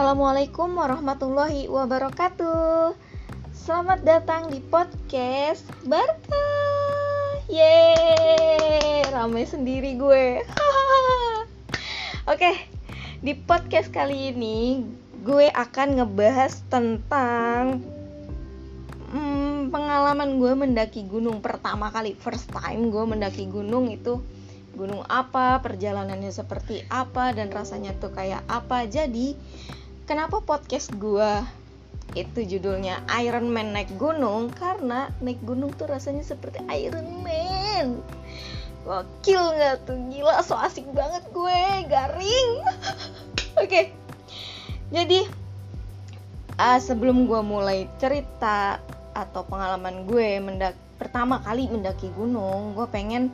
Assalamualaikum warahmatullahi wabarakatuh. Selamat datang di podcast Barka Yeay Rame sendiri gue. Oke Di podcast kali ini Gue akan ngebahas tentang hmm, Pengalaman gue mendaki gunung. Pertama kali First time gue mendaki gunung itu gunung apa, perjalanannya seperti apa, dan rasanya tuh kayak apa. Jadi, kenapa podcast gue itu judulnya Iron Man naik gunung? Karena naik gunung tuh rasanya seperti Iron Man. Wakil nggak tuh gila so asik banget gue garing. Oke, okay. jadi uh, sebelum gue mulai cerita atau pengalaman gue mendak pertama kali mendaki gunung, gue pengen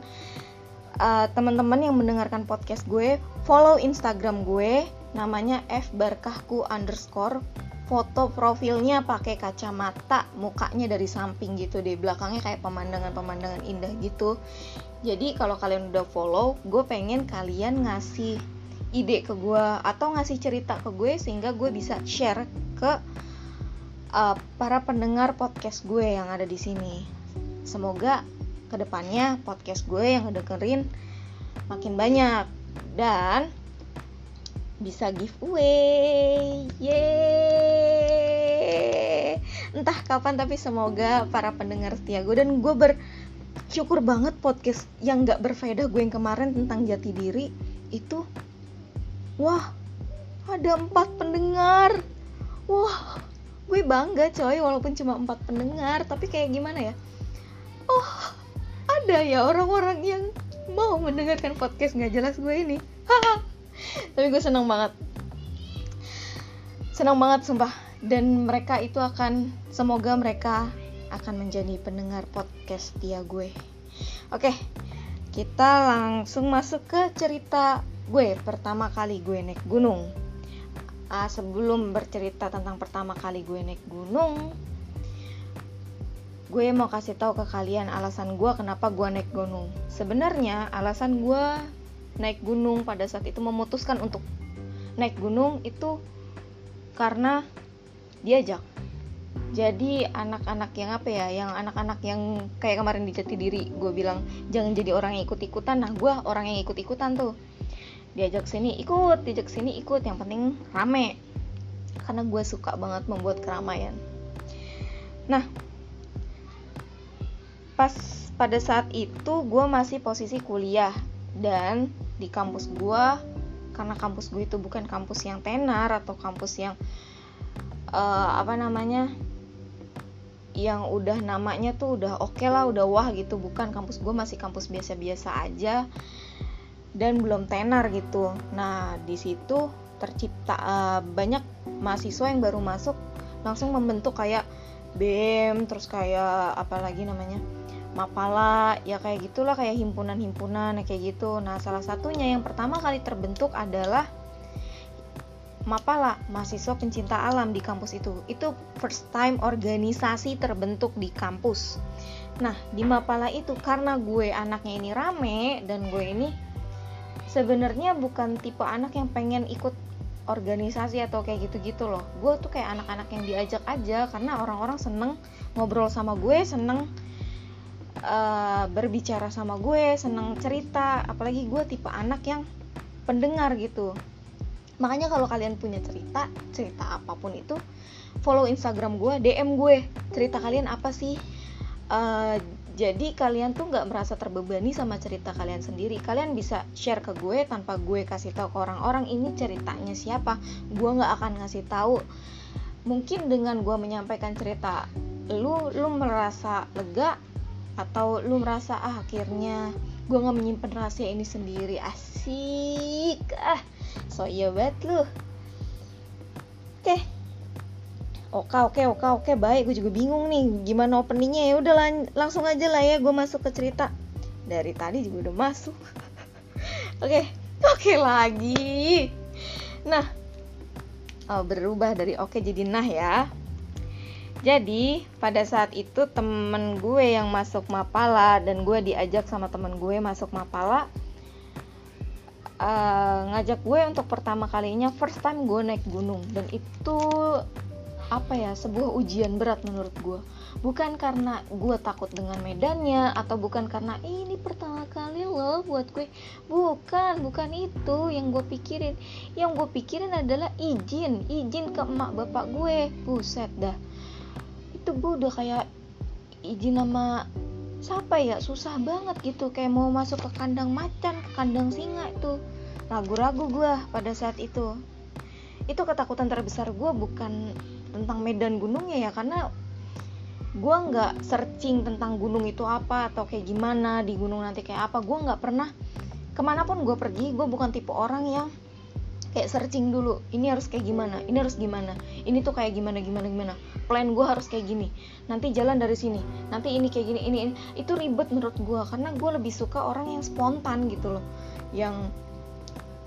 uh, teman-teman yang mendengarkan podcast gue follow Instagram gue namanya fbarkahku underscore. Foto profilnya pakai kacamata mukanya dari samping gitu deh. Belakangnya kayak pemandangan-pemandangan indah gitu. Jadi kalau kalian udah follow gue pengen kalian ngasih ide ke gue atau ngasih cerita ke gue sehingga gue bisa share ke uh, para pendengar podcast gue yang ada di sini. Semoga ke depannya podcast gue yang ngedengerin makin banyak. Dan bisa giveaway. Yeay. Entah kapan tapi semoga para pendengar setia gue. Dan gue bersyukur banget podcast yang gak berfaedah gue yang kemarin tentang jati diri itu wah ada empat pendengar. Wah gue bangga coy walaupun cuma empat pendengar. Tapi kayak gimana ya? Oh ada ya orang-orang yang mau mendengarkan podcast nggak jelas gue ini. Haha tapi gue senang banget. Senang banget sumpah. Dan mereka itu akan semoga mereka akan menjadi pendengar podcast dia gue. Oke kita langsung masuk ke cerita gue pertama kali gue naik gunung. Uh, sebelum bercerita tentang pertama kali gue naik gunung gue mau kasih tahu ke kalian alasan gue kenapa gue naik gunung. Sebenarnya alasan gue naik gunung pada saat itu memutuskan untuk naik gunung itu karena diajak. Jadi anak-anak yang apa ya yang anak-anak yang kayak kemarin di jati diri gue bilang jangan jadi orang yang ikut-ikutan. Nah gue orang yang ikut-ikutan tuh. Diajak sini ikut diajak sini ikut. Yang penting rame. Karena gue suka banget membuat keramaian. Nah pas pada saat itu gue masih posisi kuliah dan di kampus gue karena kampus gue itu bukan kampus yang tenar atau kampus yang uh, apa namanya yang udah namanya tuh udah oke okay lah udah wah gitu. Bukan kampus gue masih kampus biasa-biasa aja dan belum tenar gitu. Nah di situ tercipta uh, banyak mahasiswa yang baru masuk langsung membentuk kayak BEM terus kayak apa lagi namanya Mapala ya kayak gitulah kayak himpunan-himpunan kayak gitu. Nah salah satunya yang pertama kali terbentuk adalah Mapala mahasiswa pencinta alam di kampus itu. Itu first time organisasi terbentuk di kampus. Nah di Mapala itu karena gue anaknya ini rame dan gue ini sebenarnya bukan tipe anak yang pengen ikut organisasi atau kayak gitu-gitu loh. Gue tuh kayak anak-anak yang diajak aja karena orang-orang seneng ngobrol sama gue seneng uh, berbicara sama gue seneng cerita apalagi gue tipe anak yang pendengar gitu. Makanya kalau kalian punya cerita cerita apa pun itu follow instagram gue dm gue cerita kalian apa sih? Uh, jadi kalian tuh nggak merasa terbebani sama cerita kalian sendiri. Kalian bisa share ke gue tanpa gue kasih tahu ke orang-orang ini ceritanya siapa? Gue nggak akan ngasih tahu. Mungkin dengan gue menyampaikan cerita lu lu merasa lega atau lu merasa ah akhirnya gue nggak menyimpan rahasia ini sendiri. Asik. Ah so iya banget lu. Oke. Okay. oke oke oke oke. Baik gue juga bingung nih. Gimana openingnya? Ya udah lang langsung aja lah ya gue masuk ke cerita. Dari tadi juga udah masuk. Oke okay. oke okay lagi. Nah oh, berubah dari oke okay jadi nah ya jadi pada saat itu temen gue yang masuk Mapala dan gue diajak sama temen gue masuk Mapala uh, ngajak gue untuk pertama kalinya first time gue naik gunung. Dan itu apa ya sebuah ujian berat menurut gue. Bukan karena gue takut dengan medannya atau bukan karena ini pertama kali loh buat gue. Bukan bukan itu yang gue pikirin. Yang gue pikirin adalah izin izin ke emak bapak gue. Buset dah itu gue udah kayak izin sama siapa ya? Susah banget gitu kayak mau masuk ke kandang macan ke kandang singa itu. Ragu-ragu gue pada saat itu. Itu ketakutan terbesar gue bukan tentang medan gunungnya ya karena gue nggak searching tentang gunung itu apa atau kayak gimana di gunung nanti kayak apa. Gue nggak pernah ke mana pun gue pergi gue bukan tipe orang yang kayak searching dulu ini harus kayak gimana ini harus gimana ini tuh kayak gimana gimana gimana plan gue harus kayak gini. Nanti jalan dari sini. Nanti ini kayak gini ini, ini. itu ribet menurut gue karena gue lebih suka orang yang spontan gitu loh. Yang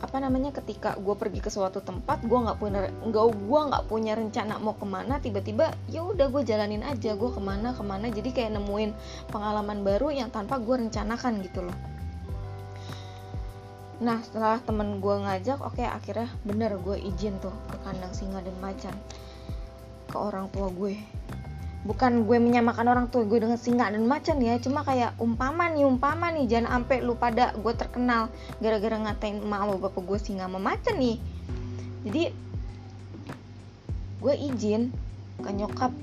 apa namanya ketika gue pergi ke suatu tempat gue nggak punya nggak gue nggak punya rencana mau ke mana tiba-tiba ya udah gue jalanin aja. Gue ke mana ke mana. Jadi kayak nemuin pengalaman baru yang tanpa gue rencanakan gitu loh. Nah setelah temen gue ngajak oke okay, akhirnya bener gue izin tuh ke kandang singa dan macan ke orang tua gue. Bukan gue menyamakan orang tua gue dengan singa dan macan ya cuma kayak umpama nih umpama nih jangan sampai lu pada gue terkenal gara-gara ngatain emak bapak gue singa sama macan nih. Jadi gue izin ke nyokap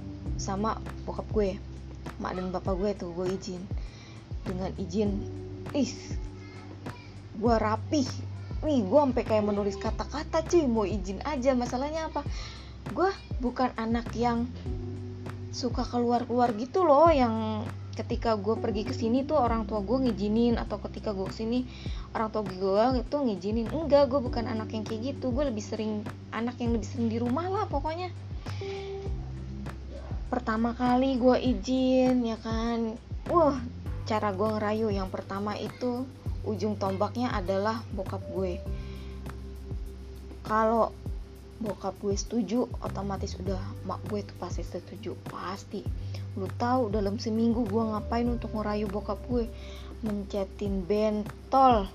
sama bokap gue mak dan bapak gue tuh gue izin. Dengan izin ih gue rapih. Nih gue sampai kayak menulis kata-kata cuy mau izin aja masalahnya apa gue bukan anak yang suka keluar-keluar gitu loh yang ketika gue pergi ke sini tuh orang tua gue ngizinin atau ketika gue ke sini orang tua gue itu ngizinin. Enggak gue bukan anak yang kayak gitu. Gue lebih sering anak yang lebih sering di rumah lah pokoknya. Pertama kali gue izin ya kan? Wah cara gue ngerayu yang pertama itu ujung tombaknya adalah bokap gue. Kalau bokap gue setuju otomatis udah mak gue tuh pasti setuju. Pasti. Lu tahu dalam seminggu gue ngapain untuk ngerayu bokap gue? Mencetin bentol.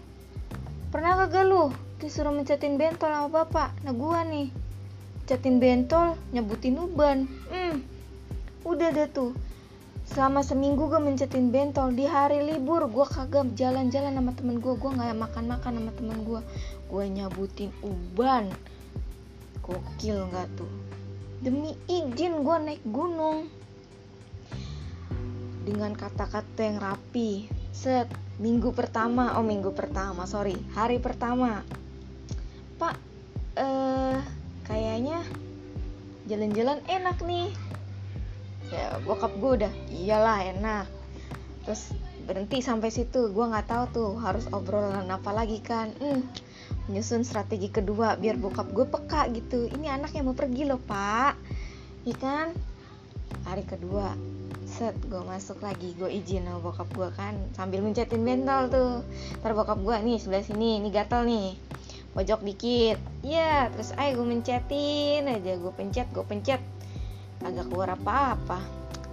Pernah kagak lu disuruh mencetin bentol sama bapak? Nah gue nih. Cetin bentol nyebutin uban. Hmm. Udah deh tuh. Selama seminggu gue mencetin bentol. Di hari libur gue kagak jalan-jalan sama temen gue gue nggak makan-makan sama temen gue gue nyabutin uban gokil nggak tuh? Demi izin gue naik gunung. Dengan kata-kata yang rapi. Set minggu pertama. Oh minggu pertama sorry. Hari pertama. Pak eh kayaknya jalan-jalan enak nih. Ya bokap gue udah iyalah enak. Terus berhenti sampai situ. Gue nggak tahu tuh harus obrolan apa lagi kan. Hmm, menyusun strategi kedua biar bokap gue peka gitu. Ini anak yang mau pergi loh pak. Ya hari kedua set gue masuk lagi. Gue izin sama bokap gue kan sambil mencetin bentol tuh. Ntar bokap gue nih sebelah sini ini gatel nih. Pojok dikit. Ya terus ayo gue mencetin aja. Gue pencet gue pencet. Agak keluar apa-apa.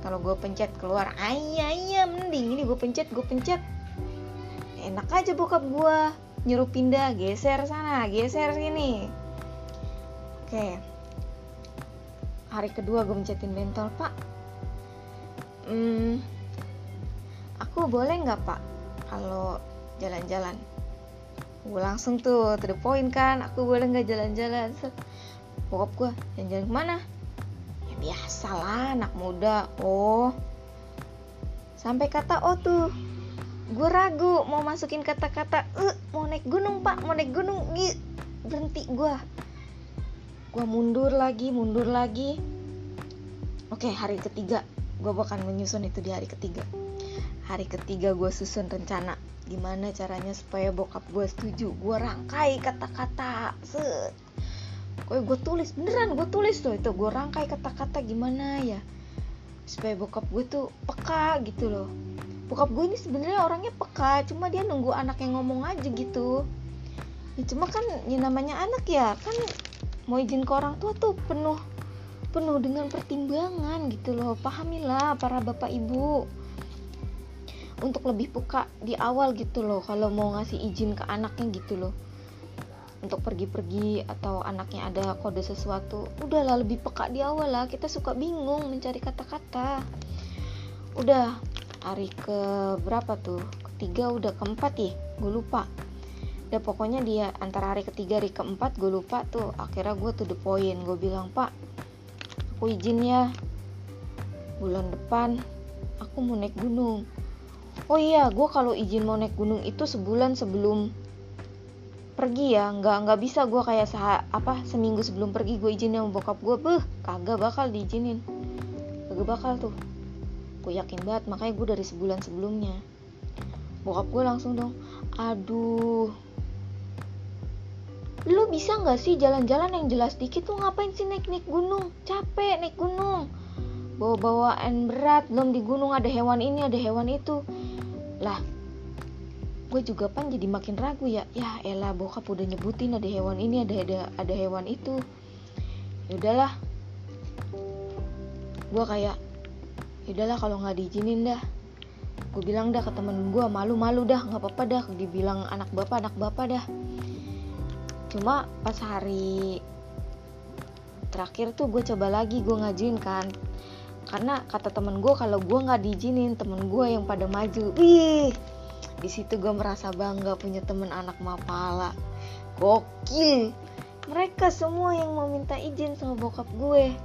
Kalau gue pencet keluar. Ayah ayah mending ini gue pencet gue pencet. Enak aja bokap gue nyuruh pindah geser sana geser sini. Oke. Hari kedua gue mencetin bentol pak. Hmm, aku boleh nggak pak kalau jalan-jalan? Gue langsung tuh to the point kan aku boleh nggak jalan-jalan? Bokap gue jalan-jalan ke mana ya biasalah anak muda. Oh. Sampai kata oh tuh gue ragu mau masukin kata-kata uh, mau naik gunung pak mau naik gunung. Gih, berhenti gue gue mundur lagi mundur lagi. Oke hari ketiga. Gue bakal menyusun itu di hari ketiga. Hari ketiga gue susun rencana gimana caranya supaya bokap gue setuju. Gue rangkai kata-kata. Set. Gue gue tulis beneran gue tulis tuh itu. Gue rangkai kata-kata gimana ya supaya bokap gue tuh peka gitu loh bokap gue ini sebenarnya orangnya peka cuma dia nunggu anak yang ngomong aja gitu. Ya cuma kan ya namanya anak ya kan mau izin ke orang tua tuh penuh penuh dengan pertimbangan gitu loh. Pahamilah para bapak ibu. Untuk lebih peka di awal gitu loh kalau mau ngasih izin ke anaknya gitu loh. Untuk pergi-pergi atau anaknya ada kode sesuatu udahlah lebih peka di awal lah. Kita suka bingung mencari kata-kata. Udah hari ke berapa tuh? Ketiga udah keempat ya? Gue lupa. Udah pokoknya dia antara hari ketiga hari keempat gue lupa tuh. Akhirnya gue tuh the point. Gue bilang pak aku izin ya. Bulan depan aku mau naik gunung. Oh iya gue kalau izin mau naik gunung itu sebulan sebelum pergi ya. Nggak nggak bisa gue kayak sah apa seminggu sebelum pergi gue izin sama bokap gue beh kagak bakal diizinin. Kagak bakal tuh gue yakin banget makanya gue dari sebulan sebelumnya. Bokap gue langsung dong aduh lu bisa nggak sih jalan-jalan yang jelas dikit tuh ngapain sih naik-naik gunung? Capek naik gunung. Bawa bawaan berat belum di gunung ada hewan ini ada hewan itu. Lah gue juga pan jadi makin ragu ya. Ya elah bokap udah nyebutin ada hewan ini ada ada ada hewan itu. Ya udahlah. Gue kayak ya udahlah kalau nggak diizinin dah. Gue bilang dah ke temen gue malu-malu dah nggak apa-apa dah. Dibilang anak bapak anak bapak dah. Cuma pas hari terakhir tuh gue coba lagi gue ngajuin kan. Karena kata temen gue kalau gue nggak diizinin temen gue yang pada maju. Ih di situ gue merasa bangga punya temen anak mapala. Gokil. Mereka semua yang mau minta izin sama bokap gue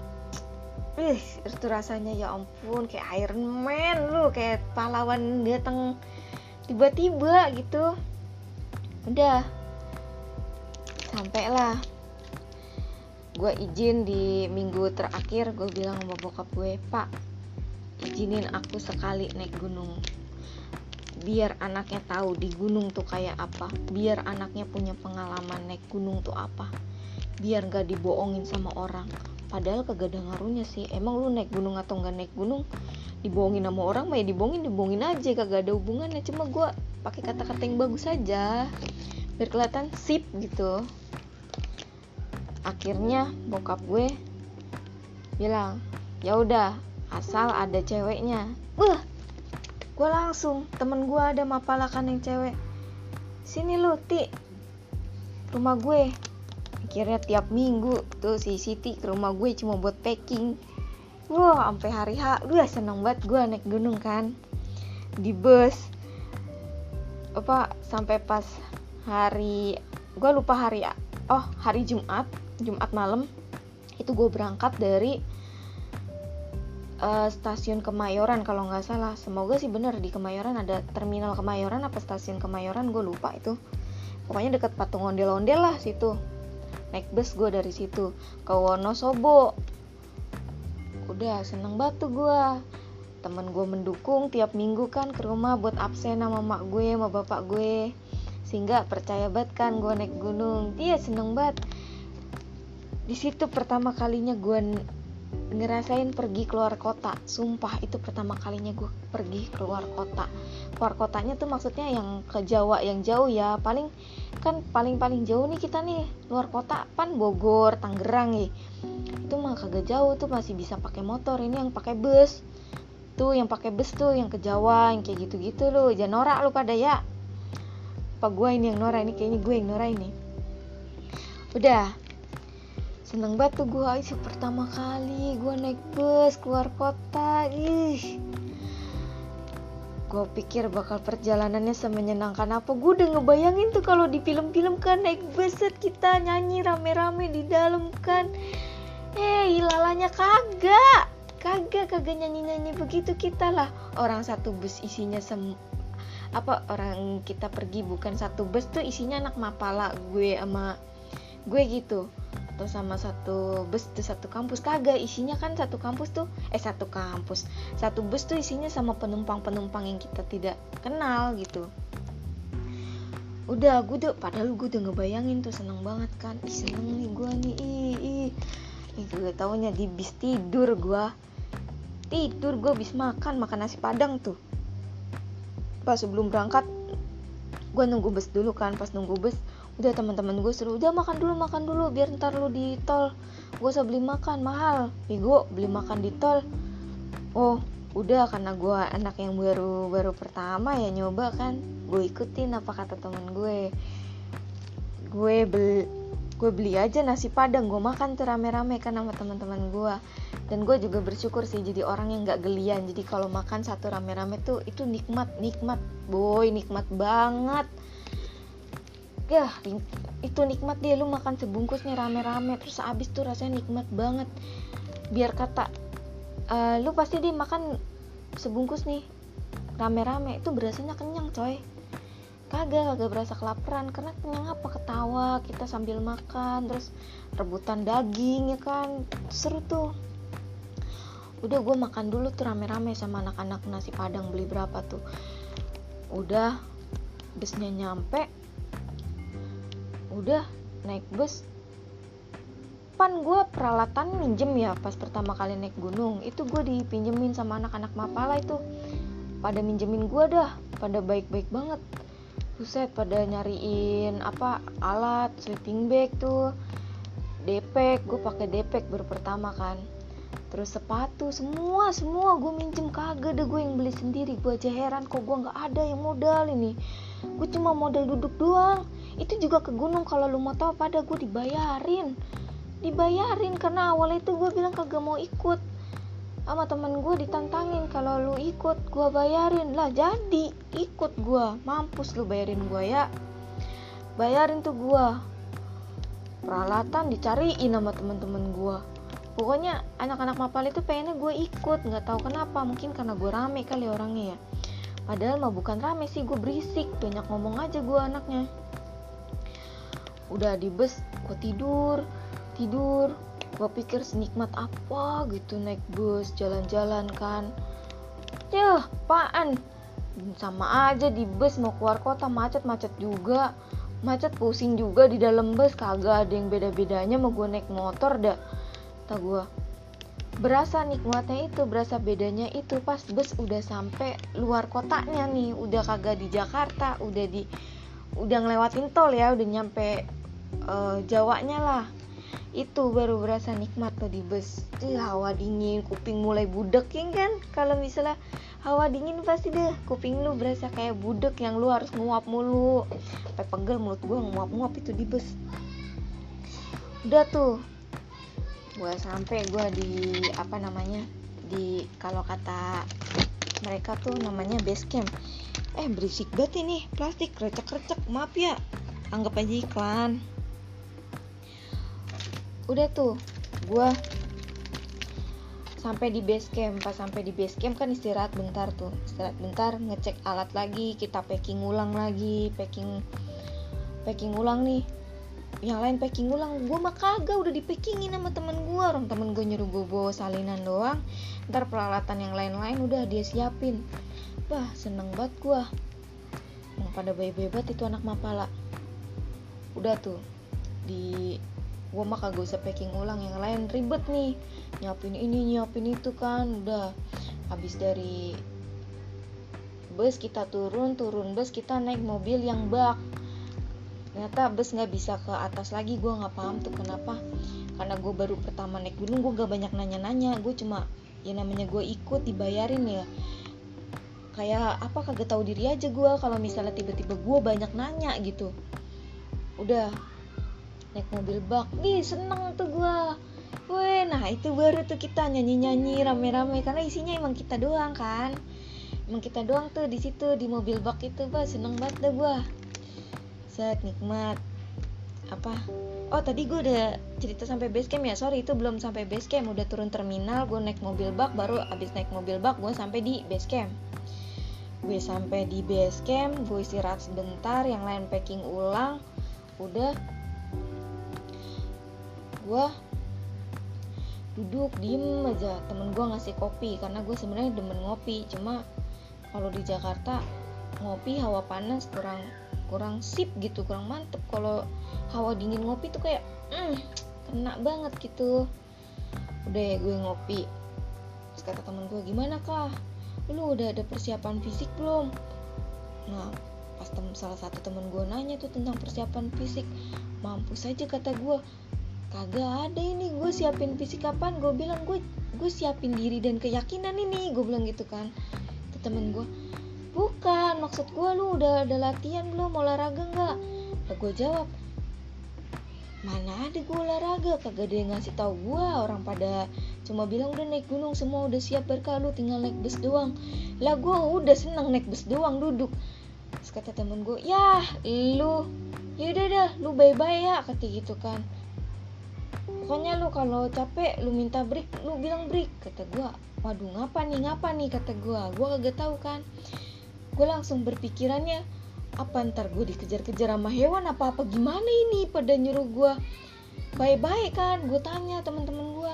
Ih, itu rasanya ya ampun kayak Iron Man lu kayak pahlawan datang tiba-tiba gitu. Udah sampailah. Gue izin di minggu terakhir gue bilang sama bokap gue pak izinin aku sekali naik gunung. Biar anaknya tahu di gunung tuh kayak apa. Biar anaknya punya pengalaman naik gunung tuh apa. Biar gak dibohongin sama orang padahal kagak ada ngaruhnya sih. Emang lu naik gunung atau nggak naik gunung dibohongin sama orang mah ya dibohongin dibohongin aja. Kagak ada hubungannya. Cuma gue pakai kata-kata yang bagus aja. Biar kelihatan sip gitu. Akhirnya bokap gue bilang ya udah asal ada ceweknya. Wah gue langsung temen gue ada mapalakan yang cewek. Sini lu ti. Rumah gue akhirnya tiap minggu tuh si Siti ke rumah gue cuma buat packing. Wah sampai hari H udah seneng banget gue naik gunung kan. Di bus apa sampai pas hari gue lupa hari oh hari Jumat Jumat malam itu gue berangkat dari uh, stasiun Kemayoran kalau nggak salah. Semoga sih bener di Kemayoran ada terminal Kemayoran apa stasiun Kemayoran gue lupa itu. Pokoknya deket patung ondel-ondel lah situ naik bus gue dari situ ke Wonosobo. Udah seneng batu gue temen gue mendukung tiap minggu kan ke rumah buat absen sama mak gue sama bapak gue. Sehingga percaya banget kan gue naik gunung. Dia seneng banget. Di situ pertama kalinya gue ngerasain pergi keluar kota. Sumpah itu pertama kalinya gue pergi keluar kota. Keluar kotanya tuh maksudnya yang ke Jawa yang jauh ya. Paling kan paling paling jauh nih kita nih. Luar kota pan Bogor Tangerang nih itu mah kagak jauh tuh masih bisa pakai motor. Ini yang pakai bus. Tuh yang pakai bus tuh yang ke Jawa yang kayak gitu-gitu loh. Jangan norak lu pada ya. Apa gue ini yang norak ini? Kayaknya gue yang norak ini. Udah seneng banget tuh gue itu pertama kali gue naik bus keluar kota. Ih. Gue pikir bakal perjalanannya semenyenangkan apa. Gue udah ngebayangin tuh kalau di film-film kan naik bus kita nyanyi rame-rame di dalam kan. Eh lalanya kagak. Kagak kagak nyanyi-nyanyi begitu kita lah. Orang satu bus isinya sem apa orang kita pergi bukan satu bus tuh isinya anak mapala gue sama gue gitu atau sama satu bus tuh satu kampus. Kagak isinya kan satu kampus tuh eh satu kampus. Satu bus tuh isinya sama penumpang-penumpang yang kita tidak kenal gitu. Udah gue tuh padahal gue udah ngebayangin tuh seneng banget kan. Ih seneng nih gue nih ih ih. Ih gue taunya di bis tidur gue tidur gue bis makan makan nasi padang tuh. Pas sebelum berangkat gue nunggu bus dulu kan. Pas nunggu bus udah teman-teman gue suruh udah makan dulu makan dulu biar ntar lu di tol. Gue usah beli makan mahal. Gue beli makan di tol. Oh udah karena gue anak yang baru baru pertama ya nyoba kan. Gue ikutin apa kata temen gue. Gue beli gue beli aja nasi padang gue makan tuh rame-rame kan sama teman-teman gue dan gue juga bersyukur sih jadi orang yang nggak gelian. Jadi kalau makan satu rame-rame tuh itu nikmat nikmat. Boy nikmat banget ya itu nikmat dia. Lu makan sebungkusnya rame-rame terus abis tuh rasanya nikmat banget. Biar kata uh, lu pasti dia makan sebungkus nih rame-rame. Itu berasanya kenyang coy. Kagak kagak berasa kelaparan. Karena kenyang apa? Ketawa kita sambil makan terus rebutan daging ya kan? Seru tuh. Udah gue makan dulu tuh rame-rame sama anak-anak nasi padang. Beli berapa tuh? Udah busnya nyampe udah naik bus. Pan gue peralatan minjem ya pas pertama kali naik gunung. Itu gue dipinjemin sama anak-anak mapala itu. Pada minjemin gue dah pada baik-baik banget. Buset pada nyariin apa alat sleeping bag tuh. Depek gue pakai depek baru pertama kan. Terus sepatu semua semua gue minjem. Kagak deh gue yang beli sendiri. Gue aja heran kok gue nggak ada yang modal ini gue cuma modal duduk doang. Itu juga ke gunung kalau lu mau tahu pada gue dibayarin. Dibayarin karena awal itu gue bilang kagak mau ikut. Sama temen gue ditantangin kalau lu ikut gue bayarin. Lah jadi ikut gue mampus lu bayarin gue ya. Bayarin tuh gue peralatan dicariin sama temen-temen gue pokoknya anak-anak mapal itu pengennya gue ikut. Nggak tahu kenapa. Mungkin karena gue rame kali orangnya ya padahal mah bukan rame sih gue berisik. Banyak ngomong aja gue anaknya. Udah di bus gue tidur tidur. Gue pikir senikmat apa gitu naik bus jalan-jalan kan. Ya apaan? Sama aja di bus mau keluar kota macet-macet juga. Macet pusing juga di dalam bus kagak ada yang beda-bedanya mau gue naik motor dah. Tak gue berasa nikmatnya itu berasa bedanya itu. Pas bus udah sampai luar kotanya nih udah kagak di Jakarta udah di udah ngelewatin tol ya udah nyampe uh, Jawanya lah. Itu baru berasa nikmat tuh di bus. Ih, hawa dingin kuping mulai budek ya kan? Kalau misalnya hawa dingin pasti deh kuping lu berasa kayak budek yang lu harus nguap mulu. Sampai pegel mulut gue nguap-nguap itu di bus. Udah tuh gue sampai gue di apa namanya di kalau kata mereka tuh namanya base camp. Eh berisik banget ini plastik recek-recek maaf ya anggap aja iklan. Udah tuh gue sampai di base camp. Pas sampai di base camp kan istirahat bentar tuh istirahat bentar ngecek alat lagi kita packing ulang lagi packing packing ulang nih yang lain packing ulang. Gue mah kagak udah di packingin sama temen gue orang temen gue nyuruh gue bawa salinan doang. Ntar peralatan yang lain-lain udah dia siapin. Wah seneng banget gue mau pada bayi-bayi banget itu anak mapala. Udah tuh di gue mah kagak usah packing ulang. Yang lain ribet nih. Nyiapin ini nyiapin itu kan udah. Habis dari bus kita turun turun bus kita naik mobil yang bak ternyata bus nggak bisa ke atas lagi. Gue nggak paham tuh kenapa. Karena gue baru pertama naik gunung gue gak banyak nanya-nanya. Gue cuma ya namanya gue ikut dibayarin ya. Kayak apa kagak tahu diri aja gue kalau misalnya tiba-tiba gue banyak nanya gitu. Udah naik mobil bak. Nih seneng tuh gue Weh, nah itu baru tuh kita nyanyi-nyanyi rame-rame. Karena isinya emang kita doang kan. Emang kita doang tuh di situ di mobil bak itu, bah seneng banget dah gue. Set nikmat. Apa? Oh tadi gue udah cerita sampai base camp ya. Sorry itu belum sampai base camp, udah turun terminal, gue naik mobil bak, baru abis naik mobil bak gue sampai di base camp. Gue sampai di base camp, gue istirahat sebentar, yang lain packing ulang, udah gue duduk diem aja temen gue ngasih kopi karena gue sebenarnya demen ngopi cuma kalau di Jakarta ngopi hawa panas kurang kurang sip gitu kurang mantep. Kalau hawa dingin ngopi tuh kayak mm, kena banget gitu. Udah ya gue ngopi. Terus kata temen gue gimana kah lu udah ada persiapan fisik belum? Nah pas tem salah satu temen gue nanya tuh tentang persiapan fisik mampus aja kata gue. Kagak ada ini gue siapin fisik kapan? Gue bilang gue gue siapin diri dan keyakinan ini gue bilang gitu kan ke temen gue bukan maksud gue lu udah ada latihan belum olahraga nggak? Nah, gue jawab mana ada gue olahraga kagak ada yang ngasih tahu gue orang pada cuma bilang udah naik gunung semua udah siap berkah tinggal naik bus doang. Lah gue udah seneng naik bus doang duduk. Terus kata temen gue ya lu ya udah dah lu bye bye ya kata gitu kan. Pokoknya lu kalau capek lu minta break lu bilang break kata gue waduh ngapa nih ngapa nih kata gue gue kagak tahu kan gue langsung berpikirannya apa ntar gue dikejar-kejar sama hewan apa apa gimana ini? Pada nyuruh gue baik-baik kan? Gue tanya teman-teman gue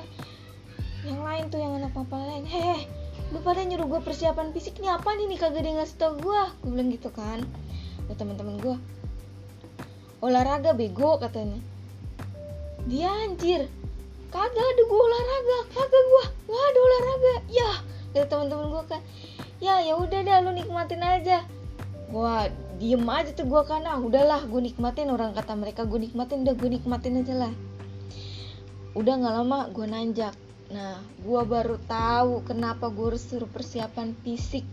yang lain tuh yang anak papa lain hehe lu pada nyuruh gue persiapan fisik nih apa nih kagak ada ngasih tau gue gue bilang gitu kan. Ke teman-teman gue olahraga bego katanya. Dia anjir kagak ada gue olahraga kagak gue nggak ada olahraga. Ya kata teman-teman gue kan ya ya udah dah lu nikmatin aja. Gua diem aja tuh gua ah udahlah gue nikmatin orang kata mereka gue nikmatin udah gue nikmatin aja lah. Udah nggak lama gue nanjak. Nah gue baru tahu kenapa gue harus suruh persiapan fisik.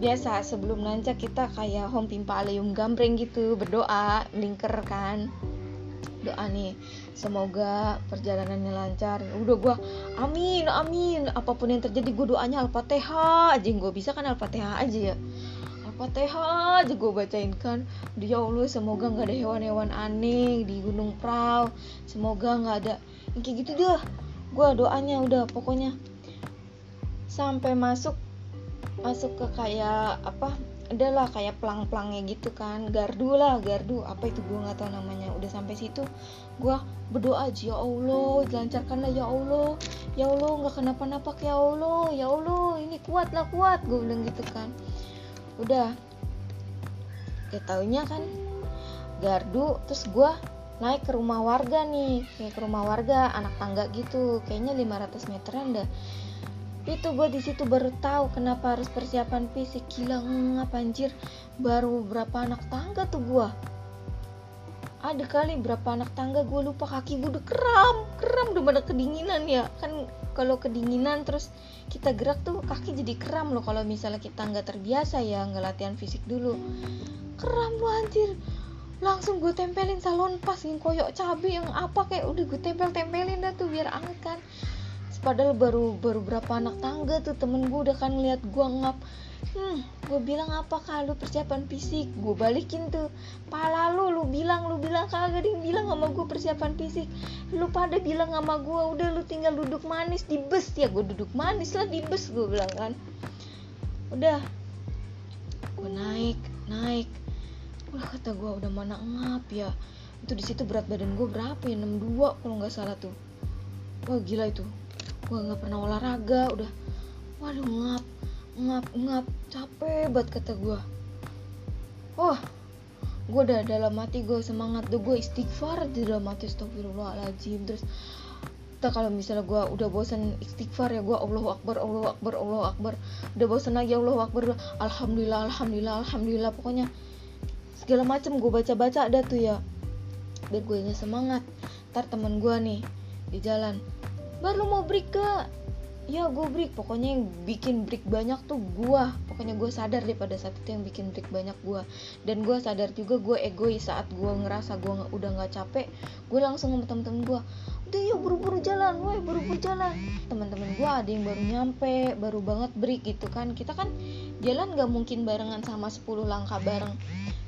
Biasa sebelum nanjak kita kayak home pimpa aleyum gambreng gitu berdoa lingker kan. Doa nih semoga perjalanannya lancar. Udah gue amin amin. Apa pun yang terjadi gue doanya al-fatihah. Aja gue bisa kan al-fatihah aja ya? Al-Fatihah aja gue bacain kan. Ya Allah semoga nggak ada hewan-hewan aneh di Gunung Prau. Semoga nggak ada. Kayak gitu deh Gue doanya udah pokoknya. Sampai masuk Masuk ke kayak apa adalah kayak pelang-pelangnya gitu kan. Gardu lah gardu. Apa itu? Gue nggak tahu namanya. Udah sampai situ gue berdoa aja ya Allah dilancarkanlah ya Allah. Ya Allah nggak kenapa-napa ya Allah. Ya Allah ini kuat lah kuat. Gue bilang gitu kan. Udah. Ya taunya kan gardu terus gue naik ke rumah warga nih. Kayak ke rumah warga anak tangga gitu. Kayaknya 500 meteran dah itu gue di situ baru tahu kenapa harus persiapan fisik. Gila ngap anjir. Baru berapa anak tangga tuh gue ada kali berapa anak tangga gue lupa kaki gue udah kram kram udah pada kedinginan ya. Kan kalau kedinginan terus kita gerak tuh kaki jadi kram loh kalau misalnya kita nggak terbiasa ya nggak latihan fisik dulu. Kram lu anjir. Langsung gue tempelin salon pas yang koyok cabai yang apa kayak udah gue tempel tempelin dah tuh biar anget kan padahal baru baru berapa anak tangga tuh temen gue udah kan lihat gue ngap. Hmm gue bilang apa kalau persiapan fisik? Gue balikin tuh. Pala lu lu bilang lu bilang kagak yang bilang sama gue persiapan fisik. Lu pada bilang sama gue udah lu tinggal duduk manis di bus. Ya gue duduk manis lah di bus gue bilang kan. Udah. Gue naik naik. Udah kata gue udah mana ngap ya? Itu di situ berat badan gue berapa ya? 62 kalau nggak salah tuh. Wah gila itu gue nggak pernah olahraga udah. Waduh ngap ngap ngap. Capek banget kata gue wah gue udah dalam hati gue semangat tuh gue istighfar di dalam hati astagfirullahaladzim. Terus kalau misalnya gue udah bosan istighfar ya gue Allahu Akbar Allahu Akbar Allahu Akbar. Udah bosan lagi Allahu Akbar Alhamdulillah Alhamdulillah Alhamdulillah. Pokoknya segala macem gue baca-baca ada tuh ya. Biar gue semangat. Ntar temen gue nih di jalan baru mau break ke ya gue break. Pokoknya yang bikin break banyak tuh gue pokoknya gue sadar deh pada saat itu yang bikin break banyak gue dan gue sadar juga gue egois saat gue ngerasa gue udah nggak capek. Gue langsung sama temen-temen gue udah yuk buru-buru jalan. Woi buru-buru jalan. Teman-teman gue ada yang baru nyampe baru banget break gitu kan. Kita kan jalan nggak mungkin barengan sama 10 langkah bareng.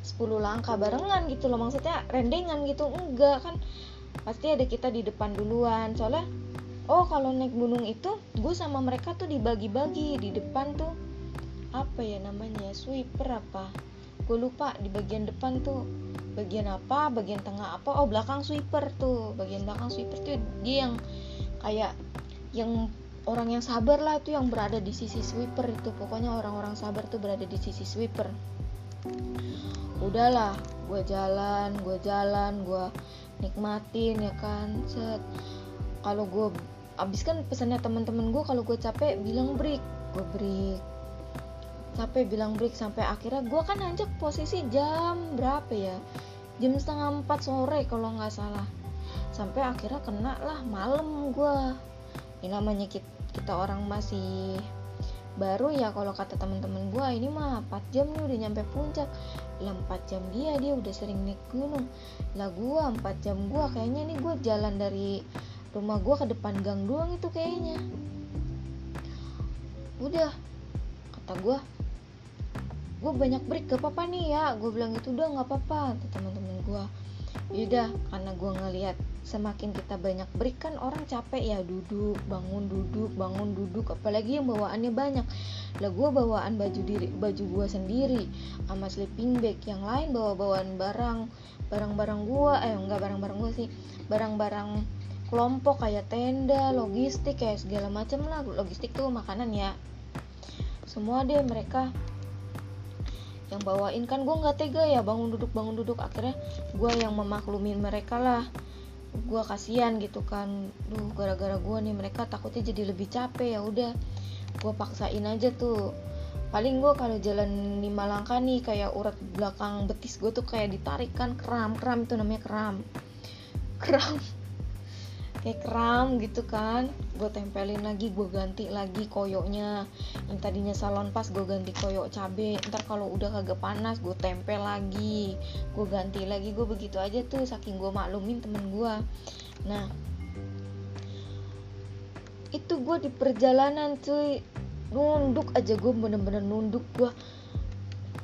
10 langkah barengan gitu loh. Maksudnya rendengan gitu. Enggak kan. Pasti ada kita di depan duluan. Soalnya oh kalau naik gunung itu gue sama mereka tuh dibagi-bagi di depan tuh. Apa ya namanya sweeper apa? Gue lupa di bagian depan tuh. Bagian apa? Bagian tengah apa? Oh belakang sweeper tuh. Bagian belakang sweeper tuh dia yang kayak yang orang yang sabar lah tuh yang berada di sisi sweeper itu. Pokoknya orang-orang sabar tuh berada di sisi sweeper. Udahlah gue jalan gue jalan gue nikmatin ya kan. Set. Kalau gue abis kan pesannya teman-teman gue kalau gue capek bilang break. Gue break. Capek bilang break sampai akhirnya gue kan nanjak posisi jam berapa ya? Jam setengah empat sore kalau nggak salah. Sampai akhirnya kena lah malam gue ini namanya kita, orang masih baru ya kalau kata teman-teman gue ini mah 4 jam nih udah nyampe puncak. Lah 4 jam dia dia udah sering naik gunung. Lah gue 4 jam gue kayaknya nih gue jalan dari rumah gue ke depan gang doang itu kayaknya. Udah kata gue gue banyak break gak apa-apa nih ya. Gue bilang itu udah nggak apa-apa teman-teman gue yaudah karena gue ngeliat semakin kita banyak break kan orang capek ya duduk bangun duduk bangun duduk apalagi yang bawaannya banyak. Lah gue bawaan baju diri baju gue sendiri sama sleeping bag yang lain bawa bawaan barang barang-barang gue eh enggak barang-barang gue sih barang-barang kelompok kayak tenda logistik kayak segala macam lah. Logistik tuh makanan ya. Semua deh mereka yang bawain. Kan gue nggak tega ya bangun duduk bangun duduk. Akhirnya gue yang memaklumin mereka lah. Gue kasihan gitu kan. Duh gara-gara gue nih mereka takutnya jadi lebih capek. Ya udah gue paksain aja tuh. Paling gue kalau jalan lima langkah nih kayak urat belakang betis gue tuh kayak ditarik kan. Kram kram itu namanya kram. Kram kayak kram gitu kan. Gue tempelin lagi gue ganti lagi koyoknya. Yang tadinya salon pas gue ganti koyok cabe. Ntar kalau udah kagak panas gue tempel lagi. Gue ganti lagi gue begitu aja tuh saking gue maklumin temen gue nah itu gue di perjalanan cuy. Nunduk aja gue bener-bener nunduk gue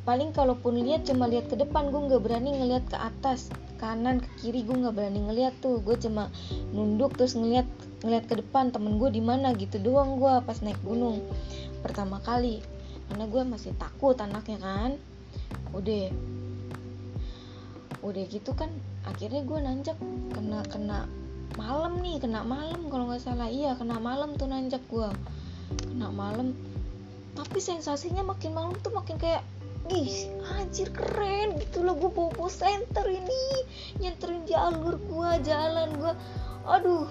paling kalaupun lihat cuma lihat ke depan gue nggak berani ngelihat ke atas kanan ke kiri gue nggak berani ngeliat tuh. Gue cuma nunduk terus ngeliat ngeliat ke depan temen gue di mana gitu doang gue pas naik gunung pertama kali. Karena gue masih takut anaknya kan. Udah udah gitu kan akhirnya gue nanjak. Kena kena malam nih kena malam kalau nggak salah. Iya kena malam tuh nanjak gue kena malam. Tapi sensasinya makin malam tuh makin kayak ih anjir keren. Gitu loh gue bobo center ini. Nyenterin jalur gue jalan gue aduh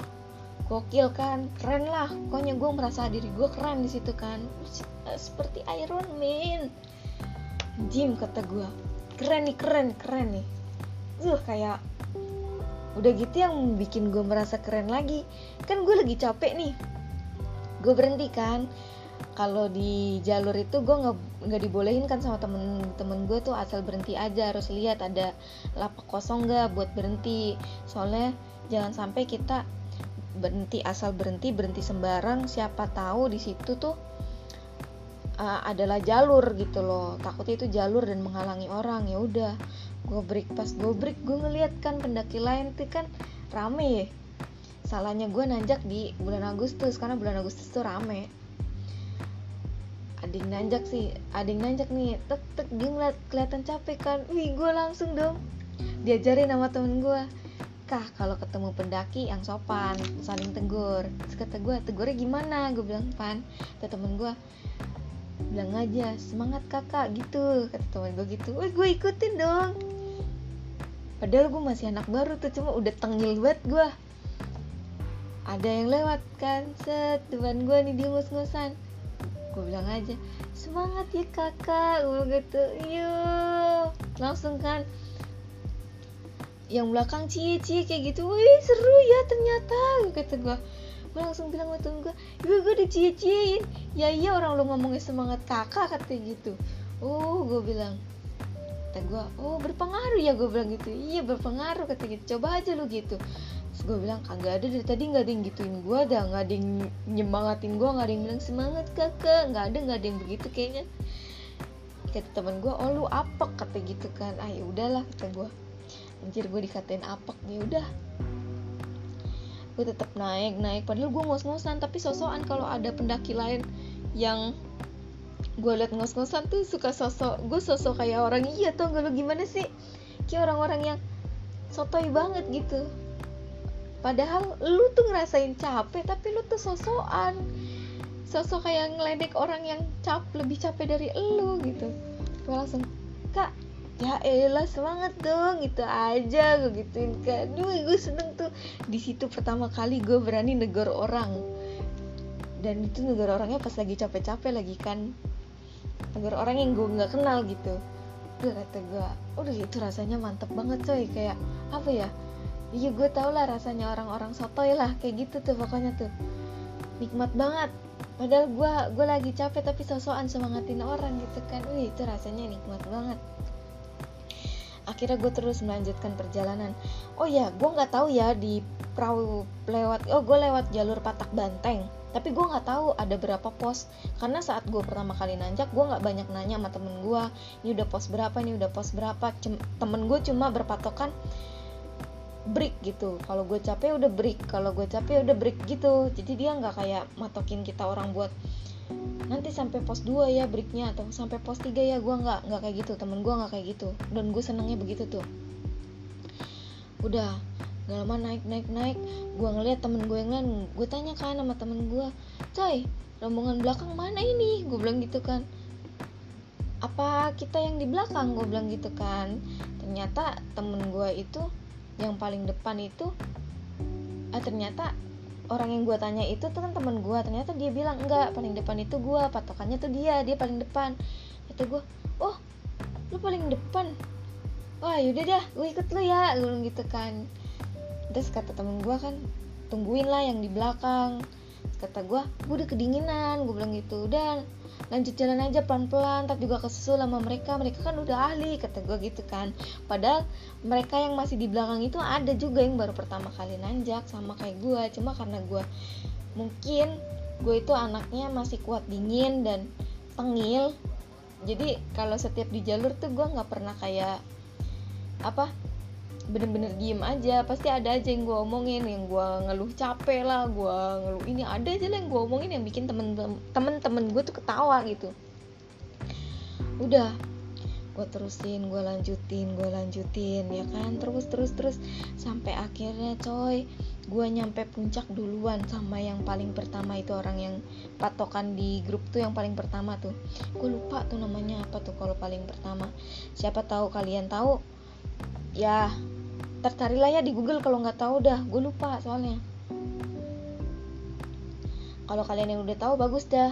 gokil kan? Keren lah. Pokoknya gue merasa diri gue keren di situ kan. Seperti Iron Man. Jim kata gue keren nih keren keren nih. Tuh kayak udah gitu yang bikin gue merasa keren lagi. Kan gue lagi capek nih. Gue berhenti kan kalau di jalur itu gue nggak nggak dibolehin kan sama temen-temen gue tuh asal berhenti aja harus lihat ada lapak kosong nggak buat berhenti. Soalnya jangan sampai kita berhenti asal berhenti berhenti sembarang siapa tahu di situ tuh uh, adalah jalur gitu loh. Takutnya itu jalur dan menghalangi orang. Ya udah gue break pas gue break gue ngeliat kan pendaki lain tuh kan rame. Ya salahnya gue nanjak di bulan Agustus karena bulan Agustus tuh rame ada yang nanjak sih ada yang nanjak nih tek tek dia ngeliat kelihatan capek kan. Wih gue langsung dong diajarin sama temen gue kah kalau ketemu pendaki yang sopan saling tegur. Terus kata gue tegurnya gimana? Gue bilang pan kata temen gue bilang aja semangat kakak gitu kata temen gue gitu. Wih gue ikutin dong. Padahal gue masih anak baru tuh cuma udah tengil banget gue ada yang lewat kan set depan gue nih dia ngos-ngosan gue bilang aja semangat ya kakak. Gue gitu iya. Langsung kan yang belakang cie cie kayak gitu wih seru ya ternyata kata gue gue langsung bilang sama temen gue gue gue udah cie ciein ya iya orang lo ngomongnya semangat kakak kata gitu. Oh gue bilang kata gue oh berpengaruh ya gue bilang gitu. Iya berpengaruh kata gitu. Coba aja lo gitu gue bilang kagak ada dari tadi nggak ada yang gituin gue ada nggak ada yang nyemangatin gue nggak ada yang bilang semangat kakak. Nggak ada nggak ada yang begitu kayaknya. Kata teman gue oh lu apek kata gitu kan. Ah ya udahlah kata gue anjir gue dikatain apek ya udah. Gue tetap naik naik. Padahal gue ngos-ngosan tapi sosokan kalau ada pendaki lain yang gue liat ngos-ngosan tuh suka sosok gue sosok kayak orang iya tuh gak lu gimana sih? Kayak orang-orang yang sotoy banget gitu padahal lu tuh ngerasain capek tapi lu tuh sosokan. Sosok kayak ngeledek orang yang cap lebih capek dari lu gitu. Gue langsung kak ya elah semangat dong gitu aja gue gituin kan Duh gue seneng tuh. Di situ pertama kali gue berani negor orang. Dan itu negor orangnya pas lagi capek-capek lagi kan. Negor orang yang gue nggak kenal gitu. Udah kata gue udah itu rasanya mantep banget coy. Kayak apa ya iya gue tau lah rasanya orang-orang sotoy lah kayak gitu tuh pokoknya tuh. Nikmat banget. Padahal gue gue lagi capek tapi sosokan semangatin orang gitu kan. Wih itu rasanya nikmat banget. Akhirnya gue terus melanjutkan perjalanan. Oh ya gue nggak tahu ya di perahu lewat oh gue lewat jalur patak banteng. Tapi gue nggak tahu ada berapa pos. Karena saat gue pertama kali nanjak gue nggak banyak nanya sama temen gue ini udah pos berapa ini udah pos berapa. Cem temen gue cuma berpatokan break gitu. Kalau gue capek udah break kalau gue capek udah break gitu. Jadi dia nggak kayak matokin kita orang buat nanti sampai pos 2 ya breaknya atau sampai pos 3 ya. Gue nggak nggak kayak gitu. Temen gue nggak kayak gitu. Dan gue senengnya begitu tuh. Udah gak lama naik naik naik. Gue ngeliat temen gue yang lain gue tanya kan sama temen gue coy rombongan belakang mana ini? Gue bilang gitu kan. Apa kita yang di belakang? Gue bilang gitu kan. Ternyata temen gue itu yang paling depan itu ah ternyata orang yang gue tanya itu tuh kan teman gue ternyata dia bilang enggak paling depan itu gue patokannya tuh dia dia paling depan. Itu gue oh lu paling depan? Wah yaudah dah gue ikut lu ya bilang gitu kan. Terus kata temen gue kan tungguin lah yang di belakang. Kata gue gue udah kedinginan gue bilang gitu. Dan lanjut jalan aja pelan-pelan tak juga kesusul sama mereka. Mereka kan udah ahli kata gue gitu kan. Padahal mereka yang masih di belakang itu ada juga yang baru pertama kali nanjak sama kayak gue cuma karena gue mungkin gue itu anaknya masih kuat dingin dan tengil. Jadi kalau setiap di jalur tuh gue nggak pernah kayak apa bener-bener diem aja. Pasti ada aja yang gue omongin yang gue ngeluh capek lah gue ngeluh ini. Ada aja lah yang gue omongin yang bikin temen-temen gue tuh ketawa gitu. Udah gue terusin gue lanjutin gue lanjutin ya kan? Terus terus terus. Sampai akhirnya coy gue nyampe puncak duluan sama yang paling pertama itu orang yang patokan di grup tuh yang paling pertama tuh. Gue lupa tuh namanya apa tuh kalau paling pertama. Siapa tahu kalian tahu? Ya tercarilah ya di Google kalau nggak tahu dah. Gue lupa soalnya. Kalau kalian yang udah tahu bagus dah.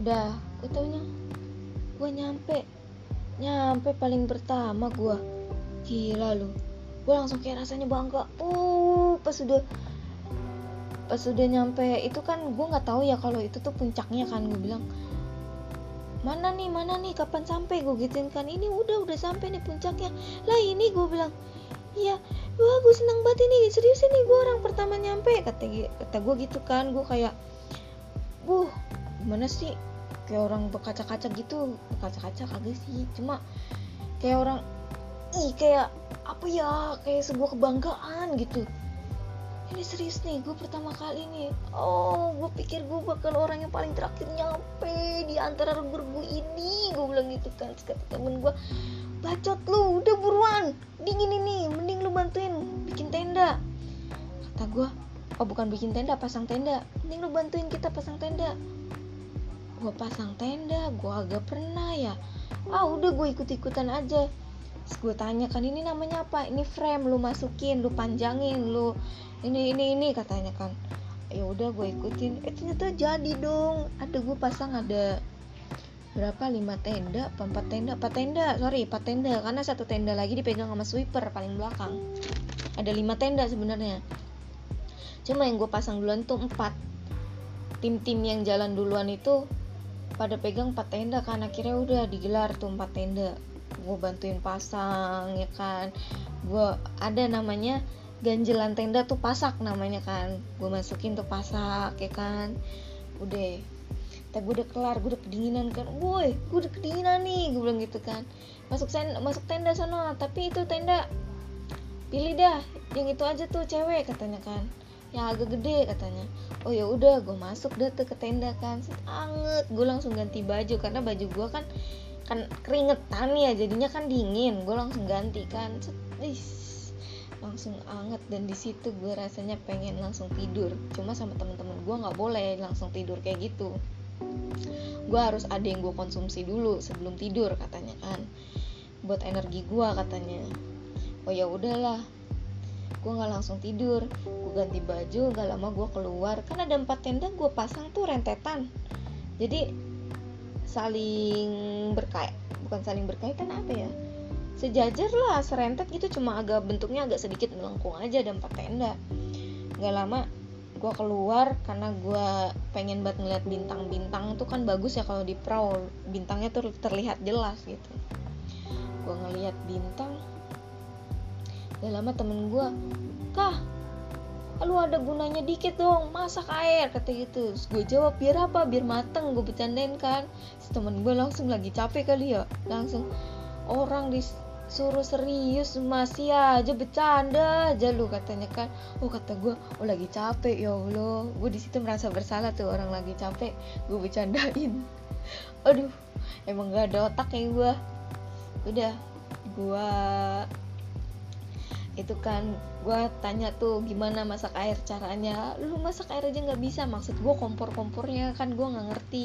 Udah gue taunya gue nyampe. Nyampe paling pertama gue gila lu. Gue langsung kayak rasanya bangga. Uh pas udah pas udah nyampe itu kan gue nggak tahu ya kalau itu tuh puncaknya kan gue bilang mana nih mana nih kapan sampai? Gue gituin kan ini udah udah sampai nih puncaknya. Lah ini gue bilang iya wah gue seneng banget ini. Serius ini gue orang pertama nyampe. Kata kata gue gitu kan. Gue kayak buh gimana sih? Kayak orang berkaca-kaca gitu. Berkaca-kaca kagak sih. Cuma kayak orang ih kayak apa ya? Kayak sebuah kebanggaan gitu. Ini serius nih gue pertama kali nih. Oh gue pikir gue bakal orang yang paling terakhir nyampe di antara regu ini. Gue bilang gitu kan. Kata temen gue bacot lu udah buruan. Dingin ini mending lu bantuin bikin tenda. Kata gue oh bukan bikin tenda pasang tenda. Mending lu bantuin kita pasang tenda. Gue pasang tenda gue agak pernah ya. Ah udah gue ikut ikutan aja gue tanya kan ini namanya apa? Ini frame lu masukin lu panjangin lu ini ini ini katanya kan. Ya udah gue ikutin. Eh ternyata jadi dong. Ada gue pasang ada berapa? Lima tenda empat tenda? Empat tenda sorry empat tenda. Karena satu tenda lagi dipegang sama sweeper paling belakang. Ada lima tenda sebenarnya. Cuma yang gue pasang duluan tuh empat. Tim-tim yang jalan duluan itu pada pegang empat tenda kan. Akhirnya udah digelar tuh empat tenda. Gue bantuin pasang ya kan. Gue ada namanya ganjelan tenda tuh pasak namanya kan. Gue masukin tuh pasak ya kan. Udah tapi gue udah kelar gue udah kedinginan kan. Woi gue udah kedinginan nih gue bilang gitu kan. Masuk sen masuk tenda sana tapi itu tenda pilih dah yang itu aja tuh cewek katanya kan. Yang agak gede katanya. Oh ya udah gue masuk dah tuh ke tenda kan. Anget gue langsung ganti baju karena baju gue kan kan keringetan ya jadinya kan dingin. Gue langsung ganti kan. Langsung anget. Dan di situ gue rasanya pengen langsung tidur. Cuma sama temen-temen gue nggak boleh langsung tidur kayak gitu gue harus ada yang gue konsumsi dulu sebelum tidur katanya kan. Buat energi gue katanya. Oh ya udahlah. Gue nggak langsung tidur. Gue ganti baju gak lama gue keluar. Kan ada empat tenda gue pasang tuh rentetan. Jadi saling berkait bukan saling berkaitan apa ya? Sejajar lah serentet gitu. Cuma agak bentuknya agak sedikit melengkung aja ada empat tenda. Nggak lama gue keluar karena gue pengen banget ngeliat bintang-bintang. Tuh kan bagus ya kalau di perahu bintangnya tuh terlihat jelas gitu. Gue ngeliat bintang gak lama temen gue kah lu ada gunanya dikit dong masak air kata gitu. Gue jawab biar apa? Biar mateng gue bercandain kan. Temen gue langsung lagi capek kali ya. Langsung orang di suruh serius masih aja bercanda aja lu katanya kan. Oh kata gue oh lagi capek ya allah. Gue di situ merasa bersalah tuh orang lagi capek gue bercandain. Aduh emang gak ada otak ya gue udah gue itu kan gue tanya tuh gimana masak air caranya? Lu masak air aja nggak bisa. Maksud gue kompor kompornya kan gue nggak ngerti.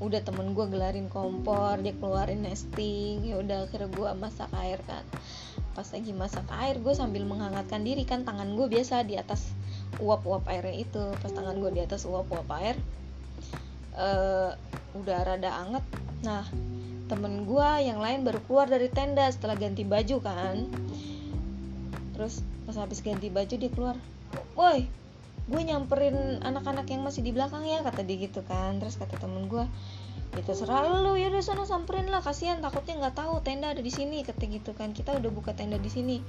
Udah temen gue gelarin kompor dia keluarin nesting ya udah akhirnya gue masak air kan. Pas lagi masak air gue sambil menghangatkan diri kan tangan gue biasa di atas uap-uap airnya itu. Pas tangan gue di atas uap-uap air uh, udah rada anget. Nah temen gue yang lain baru keluar dari tenda setelah ganti baju kan. Terus pas habis ganti baju dia keluar woi gue nyamperin anak-anak yang masih di belakang ya kata dia gitu kan. Terus kata temen gue ya terserah lu ya udah sana samperin lah kasihan takutnya nggak tahu tenda ada di sini kata gitu kan. Kita udah buka tenda di sini.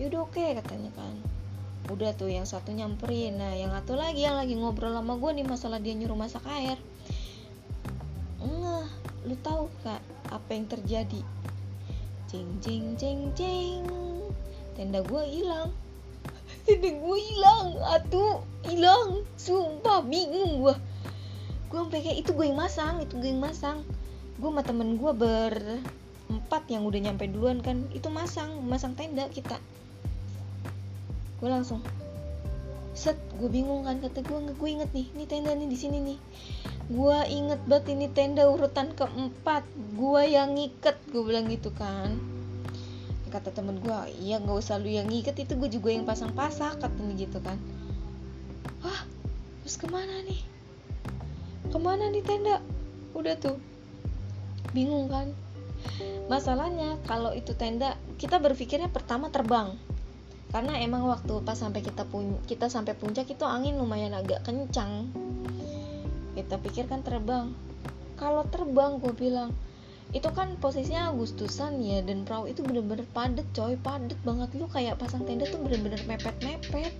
Yaudah oke okay, katanya kan. Udah tuh yang satu nyamperin. Nah yang satu lagi yang lagi ngobrol sama gue nih masalah dia nyuruh masak air. Enggak lu tahu kak apa yang terjadi? Jeng jeng jeng jeng tenda gue hilang. Tenda gue hilang atuh hilang. Sumpah bingung gue gue sampai kayak itu gue yang masang itu gue yang masang. Gue sama temen gue berempat yang udah nyampe duluan kan itu masang masang tenda kita. Gue langsung set gue bingung kan kata gue nggak gue inget nih ini tenda nih di sini nih. Gue inget banget ini tenda urutan keempat gue yang ngiket gue bilang gitu kan kata temen gue iya nggak usah lu yang ngikat itu gue juga yang pasang pasak katanya gitu kan. Wah terus ke mana nih? Ke mana nih tenda? Udah tuh. Bingung kan. Masalahnya kalau itu tenda kita berpikirnya pertama terbang. Karena emang waktu pas sampai kita pun kita sampai puncak itu angin lumayan agak kencang. Kita pikir kan terbang. Kalau terbang gue bilang itu kan posisinya Agustusan ya dan perahu itu bener-bener padet coy. Padet banget. Lu kayak pasang tenda tuh bener-bener mepet-mepet.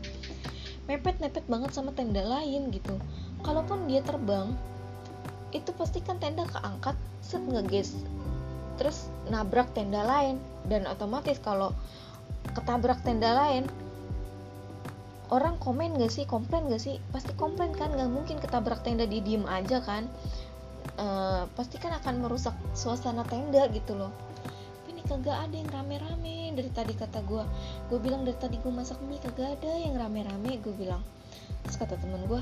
Mepet-mepet banget sama tenda lain gitu. Kalaupun dia terbang itu pasti kan tenda keangkat set ngeges terus nabrak tenda lain. Dan otomatis kalau ketabrak tenda lain orang komen gak sih komplain gak sih? Pasti komplain kan nggak mungkin ketabrak tenda di diem aja kan uh, pasti kan akan merusak suasana tenda gitu loh. Tapi ini kagak ada yang rame-rame. Dari tadi kata gue gue bilang dari tadi gue masak mie kagak ada yang rame-rame gue bilang. Terus kata temen gue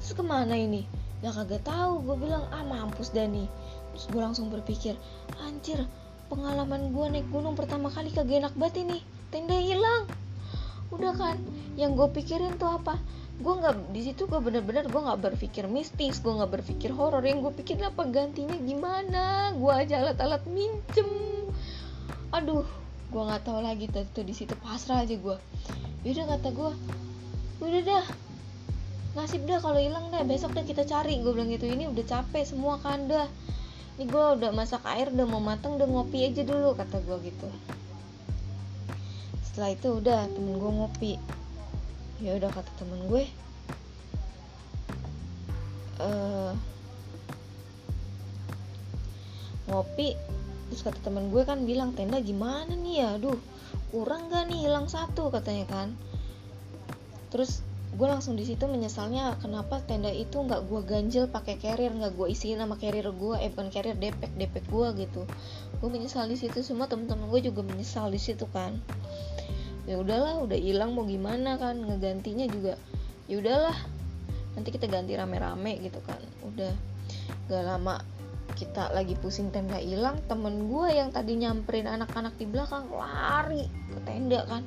terus ke mana ini? Ya kagak tahu. Gue bilang ah mampus Dani. Terus gue langsung berpikir anjir pengalaman gue naik gunung pertama kali kagak enak banget ini. Tenda hilang. Udah kan yang gue pikirin tuh apa gue nggak di situ gue bener-bener gue nggak berpikir mistis gue nggak berpikir horor. Yang gue pikir apa? Gantinya gimana? Gue aja alat-alat minjem. Aduh gue nggak tahu lagi tuh di situ pasrah aja gue yaudah kata gue udah dah nasib dah kalau hilang dah besok dah kita cari. Gue bilang gitu ini udah capek semua kan dah. Ini gue udah masak air udah mau mateng udah ngopi aja dulu kata gue gitu. Setelah itu udah temen gue ngopi ya udah kata temen gue uh, ngopi. Terus kata temen gue kan bilang tenda gimana nih ya? Aduh kurang gak nih? Hilang satu katanya kan. Terus gue langsung di situ menyesalnya kenapa tenda itu nggak gue ganjel pakai carrier? Nggak gue isiin sama carrier gue eh bukan carrier depek depek gue gitu. Gue menyesal di situ. Semua temen-temen gue juga menyesal di situ kan ya udahlah udah hilang mau gimana kan ngegantinya juga ya udahlah nanti kita ganti rame-rame gitu kan udah gak lama kita lagi pusing tenda hilang temen gue yang tadi nyamperin anak-anak di belakang lari ke tenda kan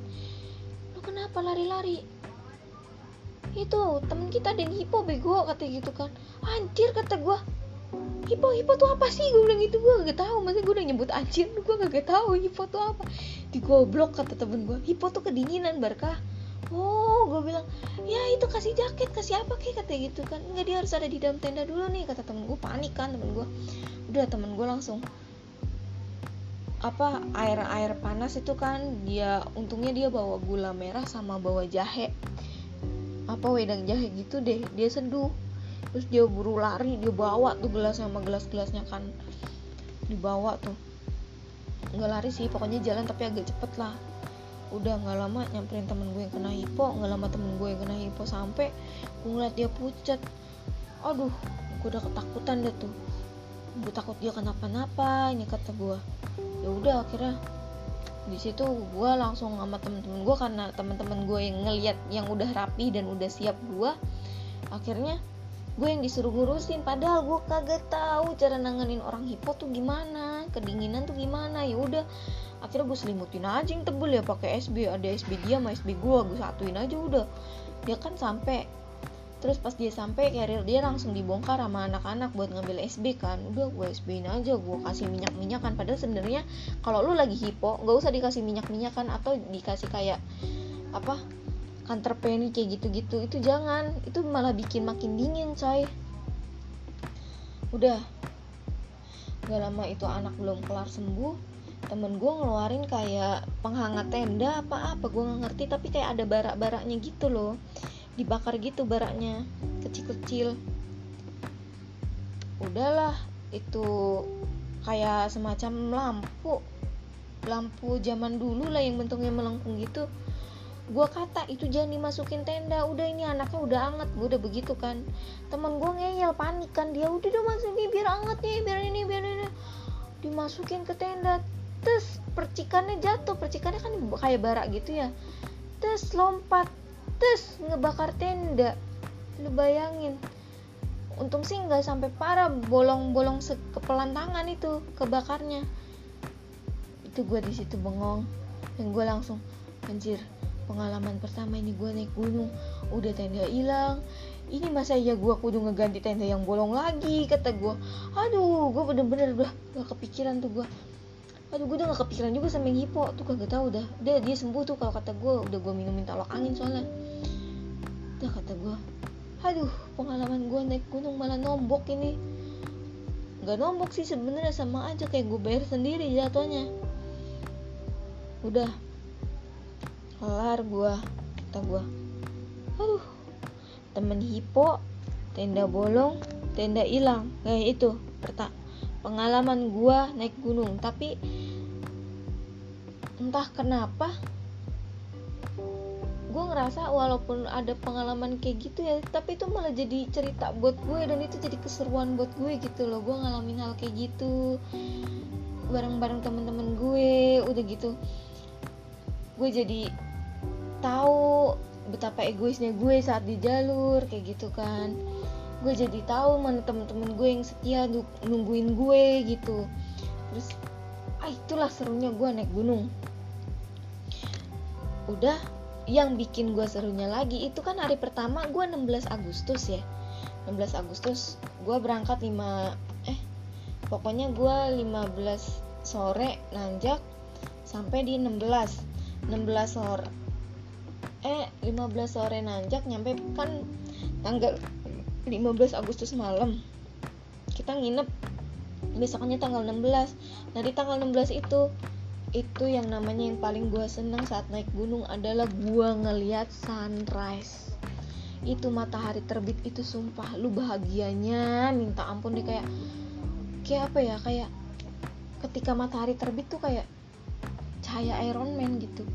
lu kenapa lari-lari? Itu temen kita ada yang hipo bego kata gitu kan anjir kata gue hipo hipo tuh apa sih? Gue bilang gitu gue gak tahu. Masa gue udah nyebut anjir gue gak tahu hipo tuh apa. Di goblok kata temen gue hipo tuh kedinginan barkah. Oh gue bilang ya itu kasih jaket kasih apa kayak kata gitu kan. Nggak dia harus ada di dalam tenda dulu nih kata temen gue panik kan temen gue udah temen gue langsung apa air air panas itu kan dia untungnya dia bawa gula merah sama bawa jahe. Apa wedang jahe gitu deh dia seduh terus dia buru lari dia bawa tuh gelas sama gelas gelasnya kan. Dibawa tuh. Nggak lari sih pokoknya jalan tapi agak cepet lah. Udah nggak lama nyamperin temen gue yang kena hipo nggak lama temen gue yang kena hipo sampai gue ngeliat dia pucat. Aduh gue udah ketakutan deh tuh. Gue takut dia kenapa-napa ini kata gue. Ya udah akhirnya di situ gue langsung sama temen-temen gue karena temen-temen gue yang ngeliat yang udah rapi dan udah siap gue akhirnya gue yang disuruh ngurusin padahal gue kagak tahu cara nanganin orang hipo tuh gimana kedinginan tuh gimana. Ya udah akhirnya gue selimutin aja yang tebel ya pakai SB ada SB dia sama SB gue gue satuin aja udah. Dia kan sampai terus pas dia sampai carrier dia langsung dibongkar sama anak-anak buat ngambil SB kan. Udah gue SB aja gue kasih minyak minyak kan padahal sebenarnya kalau lu lagi hipo nggak usah dikasih minyak minyak kan atau dikasih kayak apa kantor penny kayak gitu-gitu itu jangan. Itu malah bikin makin dingin coy. Udah. Gak lama itu anak belum kelar sembuh temen gue ngeluarin kayak penghangat tenda apa apa gue nggak ngerti. Tapi kayak ada barak-baraknya gitu loh. Dibakar gitu baraknya kecil-kecil. Udahlah itu kayak semacam lampu. Lampu zaman dulu lah yang bentuknya melengkung gitu gue kata itu jangan dimasukin tenda. Udah ini anaknya udah anget. Gue udah begitu kan. Temen gue ngeyel panik kan. Dia udah udah masukin biar anget nih biar ini biar ini. Dimasukin ke tenda. Terus percikannya jatuh. Percikannya kan kayak barak gitu ya. Terus lompat. Terus ngebakar tenda. Lu bayangin. Untung sih nggak sampai parah bolong-bolong kepelan tangan itu kebakarnya. Itu gue di situ bengong. Dan gue langsung anjir pengalaman pertama ini gue naik gunung udah tenda hilang. Ini masa ya gue kudu ngeganti tenda yang bolong lagi kata gue aduh gue bener-bener udah gak kepikiran tuh gue aduh gue udah gak kepikiran juga sama yang hipo. Tuh kagak tau dah. Dia dia sembuh tuh kalau kata gue udah gue minumin tolak angin soalnya. Udah kata gue aduh pengalaman gue naik gunung malah nombok ini. Gak nombok sih sebenarnya sama aja kayak gue bayar sendiri jatuhnya. Udah kelar gue kata gue aduh temen hipo tenda bolong tenda hilang. Kayak itu pertama pengalaman gue naik gunung tapi entah kenapa gue ngerasa walaupun ada pengalaman kayak gitu ya tapi itu malah jadi cerita buat gue dan itu jadi keseruan buat gue gitu loh. Gue ngalamin hal kayak gitu bareng-bareng temen-temen gue udah gitu. Gue jadi tahu betapa egoisnya gue saat di jalur kayak gitu kan. Gue jadi tahu mana temen-temen gue yang setia nungguin gue gitu. Terus ah itulah serunya gue naik gunung. Udah yang bikin gue serunya lagi itu kan hari pertama gue 16 Agustus ya. 16 Agustus gue berangkat 5 eh pokoknya gue 15 sore nanjak sampai di 16 16 sore eh 15 sore nanjak nyampe kan tanggal 15 Agustus malam. Kita nginep besoknya tanggal 16 nah di tanggal 16 itu itu yang namanya yang paling gue seneng saat naik gunung adalah gue ngeliat sunrise. Itu matahari terbit itu sumpah lu bahagianya minta ampun deh kayak kayak apa ya kayak ketika matahari terbit tuh kayak cahaya Iron Man gitu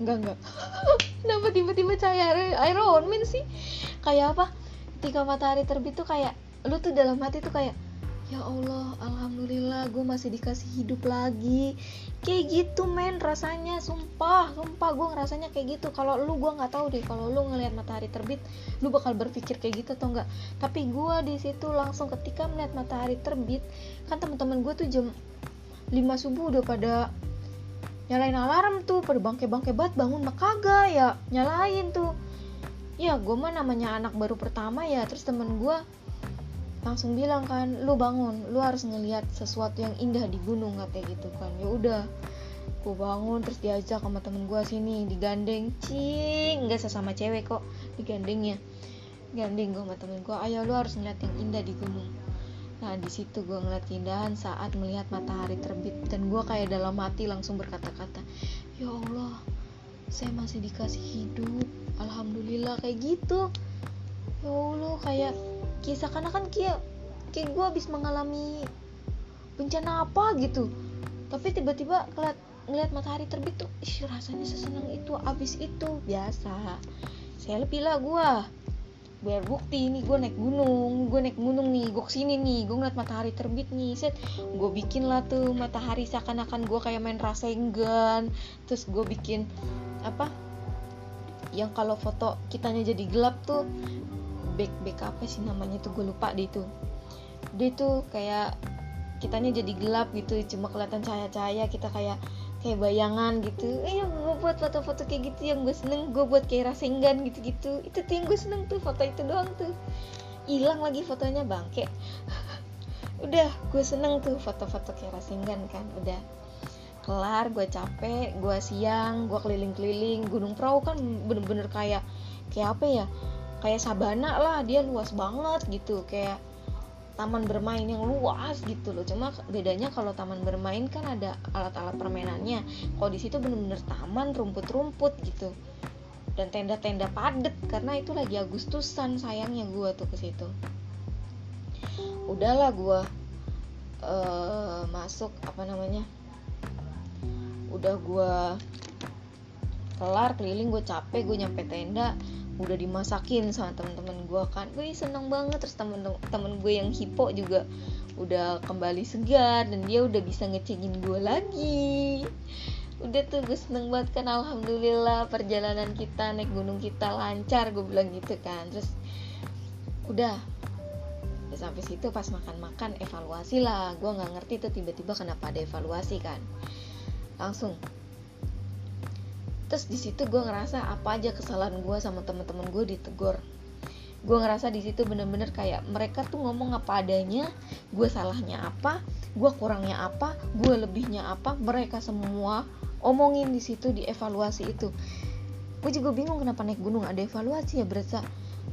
enggak enggak. Kenapa tiba-tiba cahaya Iron Man sih? Kayak apa? Ketika matahari terbit tuh kayak lu tuh dalam hati tuh kayak ya Allah alhamdulillah gue masih dikasih hidup lagi. Kayak gitu men rasanya. Sumpah sumpah gue ngerasanya kayak gitu. Kalau lu gue nggak tahu deh kalau lu ngelihat matahari terbit lu bakal berpikir kayak gitu atau enggak. Tapi gue di situ langsung ketika melihat matahari terbit kan teman-teman gue tuh jam 5 subuh udah pada nyalain alarm tuh pada bangke-bangke banget bangun mah kagak ya nyalain tuh. Ya gue mah namanya anak baru pertama ya terus temen gue langsung bilang kan lu bangun lu harus ngelihat sesuatu yang indah di gunung kayak gitu kan. Ya udah gue bangun terus diajak sama temen gue sini digandeng. Cing nggak sesama cewek kok digandengnya. Gandeng gue sama temen gue ayo lu harus ngeliat yang indah di gunung nah di situ gue ngeliat keindahan saat melihat matahari terbit. Dan gue kayak dalam hati langsung berkata-kata ya Allah saya masih dikasih hidup. Alhamdulillah kayak gitu. Ya Allah kayak kisah karena kan kayak kayak gue habis mengalami bencana apa gitu. Tapi tiba-tiba ngeliat ngeliat matahari terbit tuh ih rasanya sesenang itu abis itu. Biasa. Saya lebih lah gue biar bukti nih gue naik gunung gue naik gunung nih gue ke sini nih gue ngeliat matahari terbit nih set. Gue bikin lah tuh matahari seakan-akan gue kayak main rasengan terus gue bikin apa yang kalau foto kitanya jadi gelap tuh back back apa sih namanya tuh gue lupa deh itu dia tuh kayak kitanya jadi gelap gitu cuma kelihatan cahaya-cahaya kita kayak kayak bayangan gitu. Eh yang gue buat foto-foto kayak gitu yang gue seneng gue buat kayak rasenggan gitu-gitu. Itu tuh yang gue seneng tuh foto itu doang tuh. Hilang lagi fotonya bangke udah gue seneng tuh foto-foto kayak rasenggan kan. Udah kelar gue capek gue siang gue keliling-keliling. Gunung perahu kan bener-bener kayak kayak apa ya? Kayak sabana lah dia luas banget gitu. Kayak taman bermain yang luas gitu loh. Cuma bedanya kalau taman bermain kan ada alat-alat permainannya. Kalau di situ bener-bener taman rumput-rumput gitu. Dan tenda-tenda padet karena itu lagi Agustusan sayangnya gue tuh ke situ. Udahlah gue uh, masuk apa namanya udah gue kelar keliling gue capek gue nyampe tenda udah dimasakin sama temen-temen gue kan. Gue seneng banget. Terus temen-temen gue yang hipo juga udah kembali segar dan dia udah bisa ngecengin gue lagi. Udah tuh gue seneng banget kan. Alhamdulillah perjalanan kita naik gunung kita lancar gue bilang gitu kan. Terus udah. Ya sampai situ pas makan-makan evaluasi lah. Gue nggak ngerti tuh tiba-tiba kenapa ada evaluasi kan. Langsung terus di situ gue ngerasa apa aja kesalahan gue sama temen-temen gue ditegur. Gue ngerasa di situ bener-bener kayak mereka tuh ngomong apa adanya gue salahnya apa gue kurangnya apa gue lebihnya apa mereka semua omongin di situ di evaluasi itu. Gue juga bingung kenapa naik gunung ada evaluasi ya berasa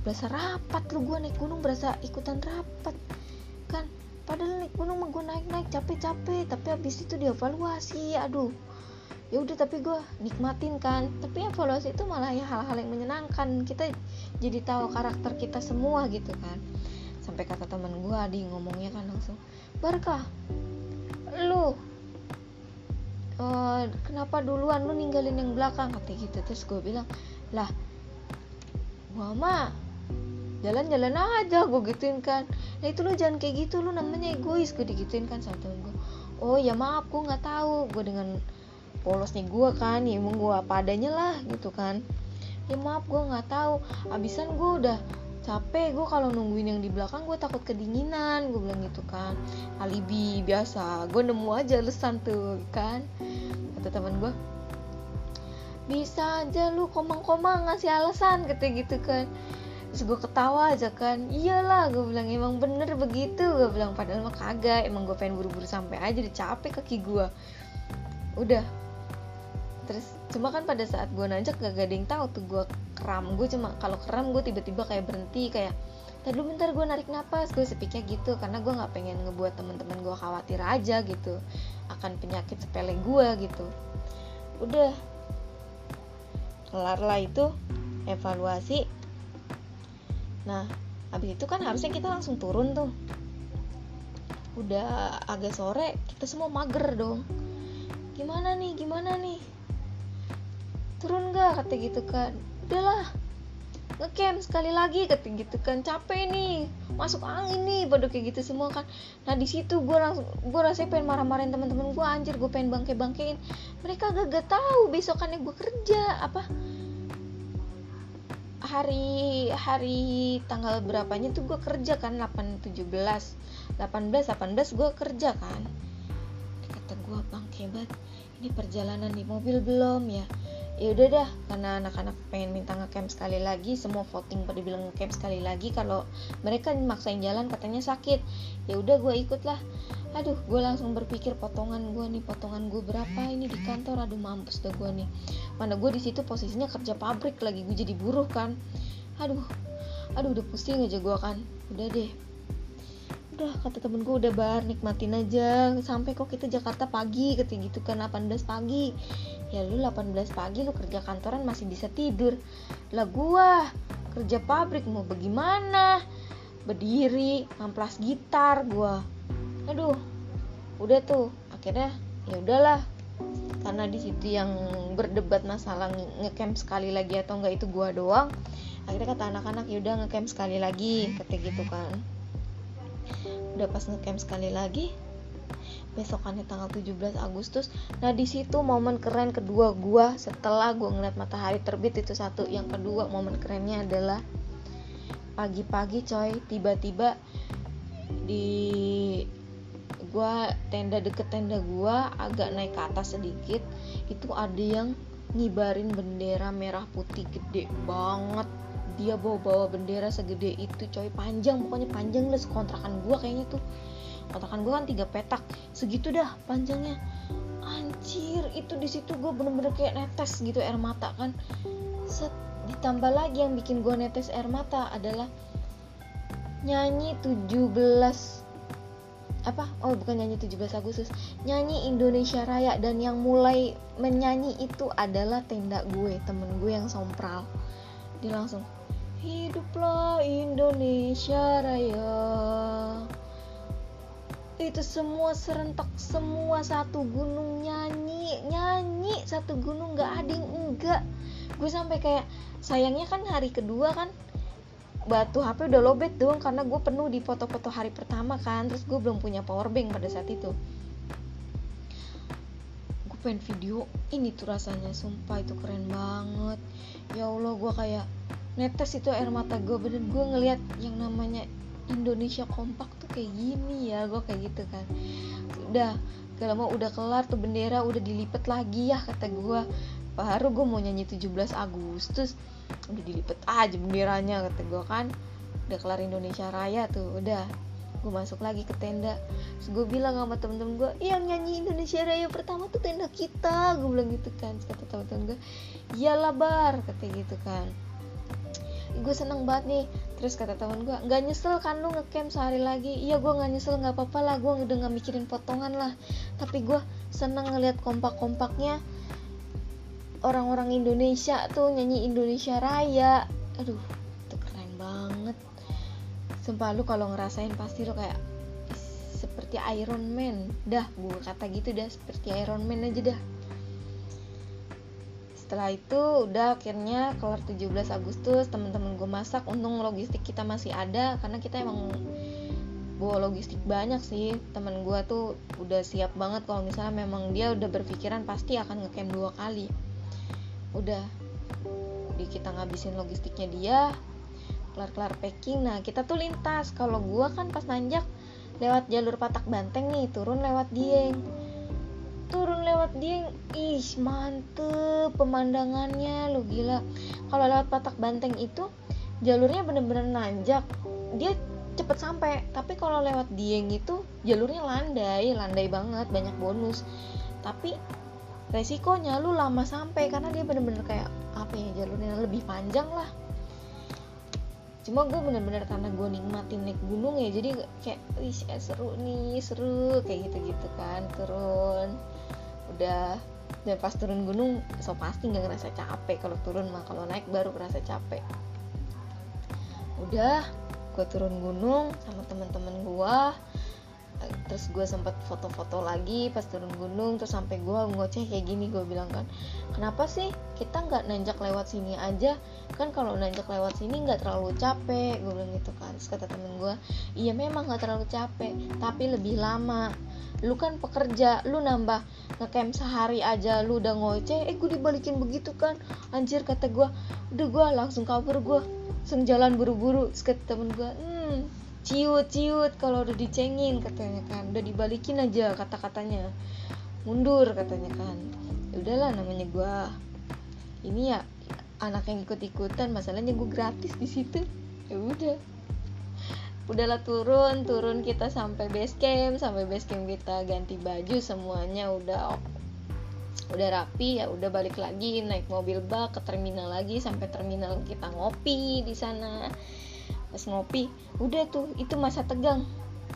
berasa rapat lu gue naik gunung berasa ikutan rapat. Kan padahal naik gunung mah gue naik naik capek capek tapi habis itu dievaluasi aduh ya udah tapi gue nikmatin kan. Tapi evaluasi itu malah ya hal-hal yang menyenangkan. Kita jadi tahu karakter kita semua gitu kan. Sampai kata teman gue adi ngomongnya kan langsung Barkah lu uh, kenapa duluan lu ninggalin yang belakang? Kata gitu. Terus gue bilang lah gua mah jalan-jalan aja gue gituin kan. Nah itu lu jangan kayak gitu lu namanya egois gue digituin kan sama temen gue oh ya maaf gue nggak tahu. Gue dengan polosnya gue kan ya emang gue apa adanya lah gitu kan. Ya maaf gue nggak tahu. Abisan gue udah capek gue kalau nungguin yang di belakang gue takut kedinginan gue bilang gitu kan. Alibi biasa gue nemu aja lesan tuh kan. Kata teman gue bisa aja lu komang-komang ngasih alasan kata gitu kan. Terus gue ketawa aja kan. Iyalah gue bilang emang bener begitu gue bilang. Padahal mah kagak emang gue pengen buru-buru sampai aja dicapek kaki gue udah terus cuma kan pada saat gue nanjak gak, yang tahu tuh gue kram gue cuma kalau kram gue tiba-tiba kayak berhenti kayak tadi bentar gue narik napas. Gue sepiknya gitu karena gue nggak pengen ngebuat teman-teman gue khawatir aja gitu akan penyakit sepele gue gitu. Udah. Kelar lah itu evaluasi. Nah habis itu kan harusnya kita langsung turun tuh. Udah agak sore kita semua mager dong. Gimana nih gimana nih turun gak kata gitu kan. Udahlah ngecamp sekali lagi kata gitu kan. Capek nih masuk angin nih pada kayak gitu semua kan. Nah di situ gue langsung gue rasanya pengen marah-marahin teman-teman gue anjir gue pengen bangke bangkein mereka gak gak tahu besokannya gue kerja apa? Hari hari tanggal berapanya tuh gue kerja kan 8 17 18 18 gue kerja kan. Kata gue bangke banget ini perjalanan di mobil belum ya. Ya udah dah karena anak-anak pengen minta ngecamp sekali lagi semua voting pada bilang ngecamp sekali lagi kalau mereka maksain jalan katanya sakit. Ya udah gue ikut lah aduh gue langsung berpikir potongan gue nih potongan gue berapa ini di kantor? Aduh mampus dah gue nih. Mana gue di situ posisinya kerja pabrik lagi gue jadi buruh kan. Aduh aduh udah pusing aja gue kan. Udah deh udah kata temen gue udah bar nikmatin aja. Sampai kok kita Jakarta pagi ketika gitu kan 18 pagi. Ya lu 18 pagi lu kerja kantoran masih bisa tidur. Lah gua kerja pabrik mau bagaimana? Berdiri ngamplas gitar gua. Aduh udah tuh. Akhirnya ya udahlah karena di situ yang berdebat masalah ngecamp sekali lagi atau enggak itu gua doang. Akhirnya kata anak-anak yaudah ngecamp sekali lagi kata gitu kan udah pas ngecamp sekali lagi. Besokannya tanggal 17 Agustus. Nah di situ momen keren kedua gua setelah gua ngeliat matahari terbit itu satu. Yang kedua momen kerennya adalah pagi-pagi coy. Tiba-tiba di gua tenda deket tenda gua agak naik ke atas sedikit. Itu ada yang ngibarin bendera merah putih gede banget dia bawa-bawa bendera segede itu coy. Panjang pokoknya panjang lah sekontrakan gue kayaknya tuh. Kontrakan gue kan tiga petak. Segitu dah panjangnya. Anjir itu di situ gue bener-bener kayak netes gitu air mata kan. Set, ditambah lagi yang bikin gue netes air mata adalah nyanyi 17 apa? Oh bukan nyanyi 17 Agustus. Nyanyi Indonesia Raya dan yang mulai menyanyi itu adalah tenda gue temen gue yang sompral. Dia langsung hiduplah Indonesia Raya. Itu semua serentak semua satu gunung nyanyi nyanyi satu gunung nggak ada yang enggak. Gue sampai kayak sayangnya kan hari kedua kan batu HP udah lobet dong karena gue penuh di foto-foto hari pertama kan terus gue belum punya power bank pada saat itu. Gue pengen video ini tuh rasanya sumpah itu keren banget. Ya Allah gue kayak netes itu air mata gue bener gue ngeliat yang namanya Indonesia kompak tuh kayak gini ya gue kayak gitu kan. Udah kalau mau udah kelar tuh bendera udah dilipet lagi ya kata gue baru gue mau nyanyi 17 Agustus udah dilipet aja benderanya kata gue kan. Udah kelar Indonesia Raya tuh udah. Gue masuk lagi ke tenda. Terus gue bilang sama temen-temen gue yang nyanyi Indonesia Raya pertama tuh tenda kita. Gue bilang gitu kan kata temen-temen gue iyalah bar kata gitu kan gue seneng banget nih. Terus kata teman gue nggak nyesel kan lu ngecamp sehari lagi? Iya gue nggak nyesel nggak apa-apa lah. Gue udah nggak mikirin potongan lah. Tapi gue seneng ngeliat kompak-kompaknya orang-orang Indonesia tuh nyanyi Indonesia Raya. Aduh itu keren banget. Sumpah lu kalau ngerasain pasti lu kayak seperti Iron Man. Dah gue kata gitu dah seperti Iron Man aja dah setelah itu udah akhirnya kelar 17 Agustus teman-teman gue masak. Untung logistik kita masih ada karena kita emang bawa logistik banyak sih. Teman gue tuh udah siap banget kalau misalnya memang dia udah berpikiran pasti akan ngecamp dua kali. Udah di kita ngabisin logistiknya dia kelar-kelar packing. Nah kita tuh lintas. Kalau gue kan pas nanjak lewat jalur patak banteng nih turun lewat dieng turun lewat dia ih mantep pemandangannya lo gila. Kalau lewat patak banteng itu jalurnya bener-bener nanjak. Dia cepet sampai tapi kalau lewat dieng itu jalurnya landai landai banget banyak bonus. Tapi resikonya lu lama sampai karena dia bener-bener kayak apa ya jalurnya lebih panjang lah. Cuma gue bener-bener karena gue nikmatin naik gunung ya jadi kayak wih seru nih seru kayak gitu gitu kan turun udah dan pas turun gunung so pasti nggak ngerasa capek. Kalau turun mah kalau naik baru ngerasa capek. Udah gue turun gunung sama teman-teman gue terus gue sempat foto-foto lagi pas turun gunung terus sampai gue ngoceh kayak gini gue bilang kan kenapa sih kita nggak nanjak lewat sini aja? Kan kalau nanjak lewat sini nggak terlalu capek gue bilang gitu kan. Terus kata temen gue iya memang nggak terlalu capek tapi lebih lama. Lu kan pekerja lu nambah ngecamp sehari aja lu udah ngoceh eh gue dibalikin begitu kan. Anjir kata gue udah gue langsung kabur gue langsung jalan buru-buru. Terus kata temen gue hmm ciut ciut kalau udah dicengin katanya kan. Udah dibalikin aja kata-katanya. Mundur katanya kan. Ya udahlah namanya gue ini ya anak yang ikut-ikutan masalahnya gue gratis di situ. Ya udah. Udahlah turun turun kita sampai base camp sampai base camp kita ganti baju semuanya udah. Udah rapi ya udah balik lagi naik mobil bak ke terminal lagi sampai terminal kita ngopi di sana pas ngopi udah tuh itu masa tegang.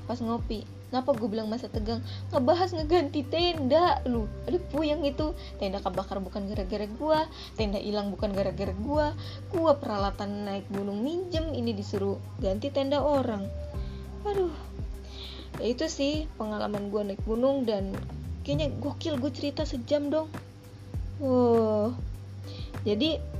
Pas ngopi Kenapa gue bilang masa tegang? Ngebahas ngeganti tenda. Lu Aduh puyeng itu. Tenda kebakar bukan gara-gara gue Tenda hilang bukan gara-gara gue Gue peralatan naik gunung minjem Ini disuruh ganti tenda orang. Aduh Ya itu sih pengalaman gue naik gunung Dan kayaknya gokil gue cerita sejam dong. Wow Jadi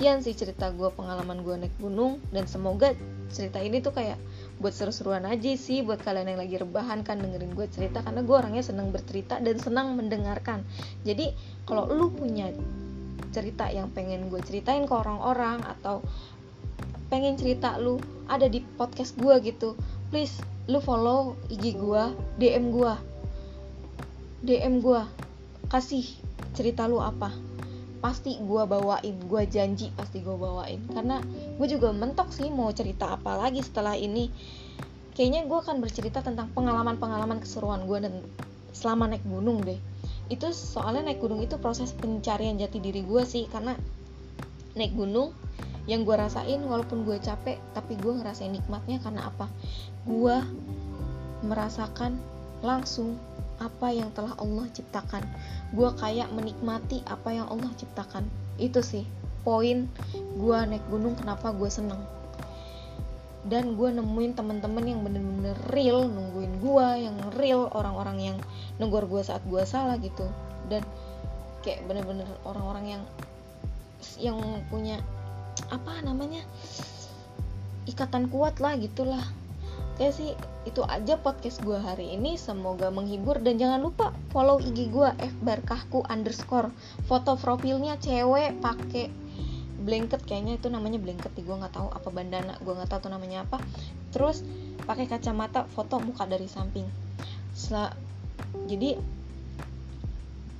Sekian sih cerita gue pengalaman gue naik gunung. Dan semoga cerita ini tuh kayak buat seru-seruan aja sih buat kalian yang lagi rebahan kan dengerin gue cerita karena gue orangnya seneng bercerita dan senang mendengarkan. Jadi kalau lu punya cerita yang pengen gue ceritain ke orang-orang atau pengen cerita lu ada di podcast gue gitu please lu follow IG gue DM gue DM gue kasih cerita lu apa pasti gue bawain gue janji pasti gue bawain. Karena gue juga mentok sih mau cerita apa lagi setelah ini. Kayaknya gue akan bercerita tentang pengalaman-pengalaman keseruan gue dan selama naik gunung deh. Itu soalnya naik gunung itu proses pencarian jati diri gue sih karena naik gunung yang gue rasain walaupun gue capek tapi gue ngerasain nikmatnya karena apa? Gue merasakan langsung apa yang telah Allah ciptakan. Gue kayak menikmati apa yang Allah ciptakan. Itu sih poin gue naik gunung kenapa gue seneng. Dan gue nemuin temen-temen yang bener-bener real nungguin gue yang real orang-orang yang nungguin gue saat gue salah gitu. Dan kayak bener-bener orang-orang yang yang punya apa namanya ikatan kuat lah gitulah. Kayak sih itu aja podcast gue hari ini. Semoga menghibur dan jangan lupa follow IG gue fbarkahku underscore. Foto profilnya cewek pakai blanket. Kayaknya itu namanya blanket gue nggak tahu apa bandana gue nggak tahu tuh namanya apa. Terus pakai kacamata foto muka dari samping. Sel jadi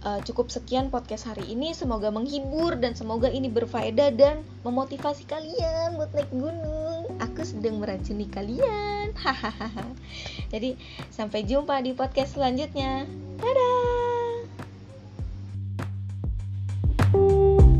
uh, cukup sekian podcast hari ini. Semoga menghibur dan semoga ini berfaedah dan memotivasi kalian buat naik gunung. Aku sedang meracuni kalian. Hahaha. Jadi sampai jumpa di podcast selanjutnya. Dadah. thank you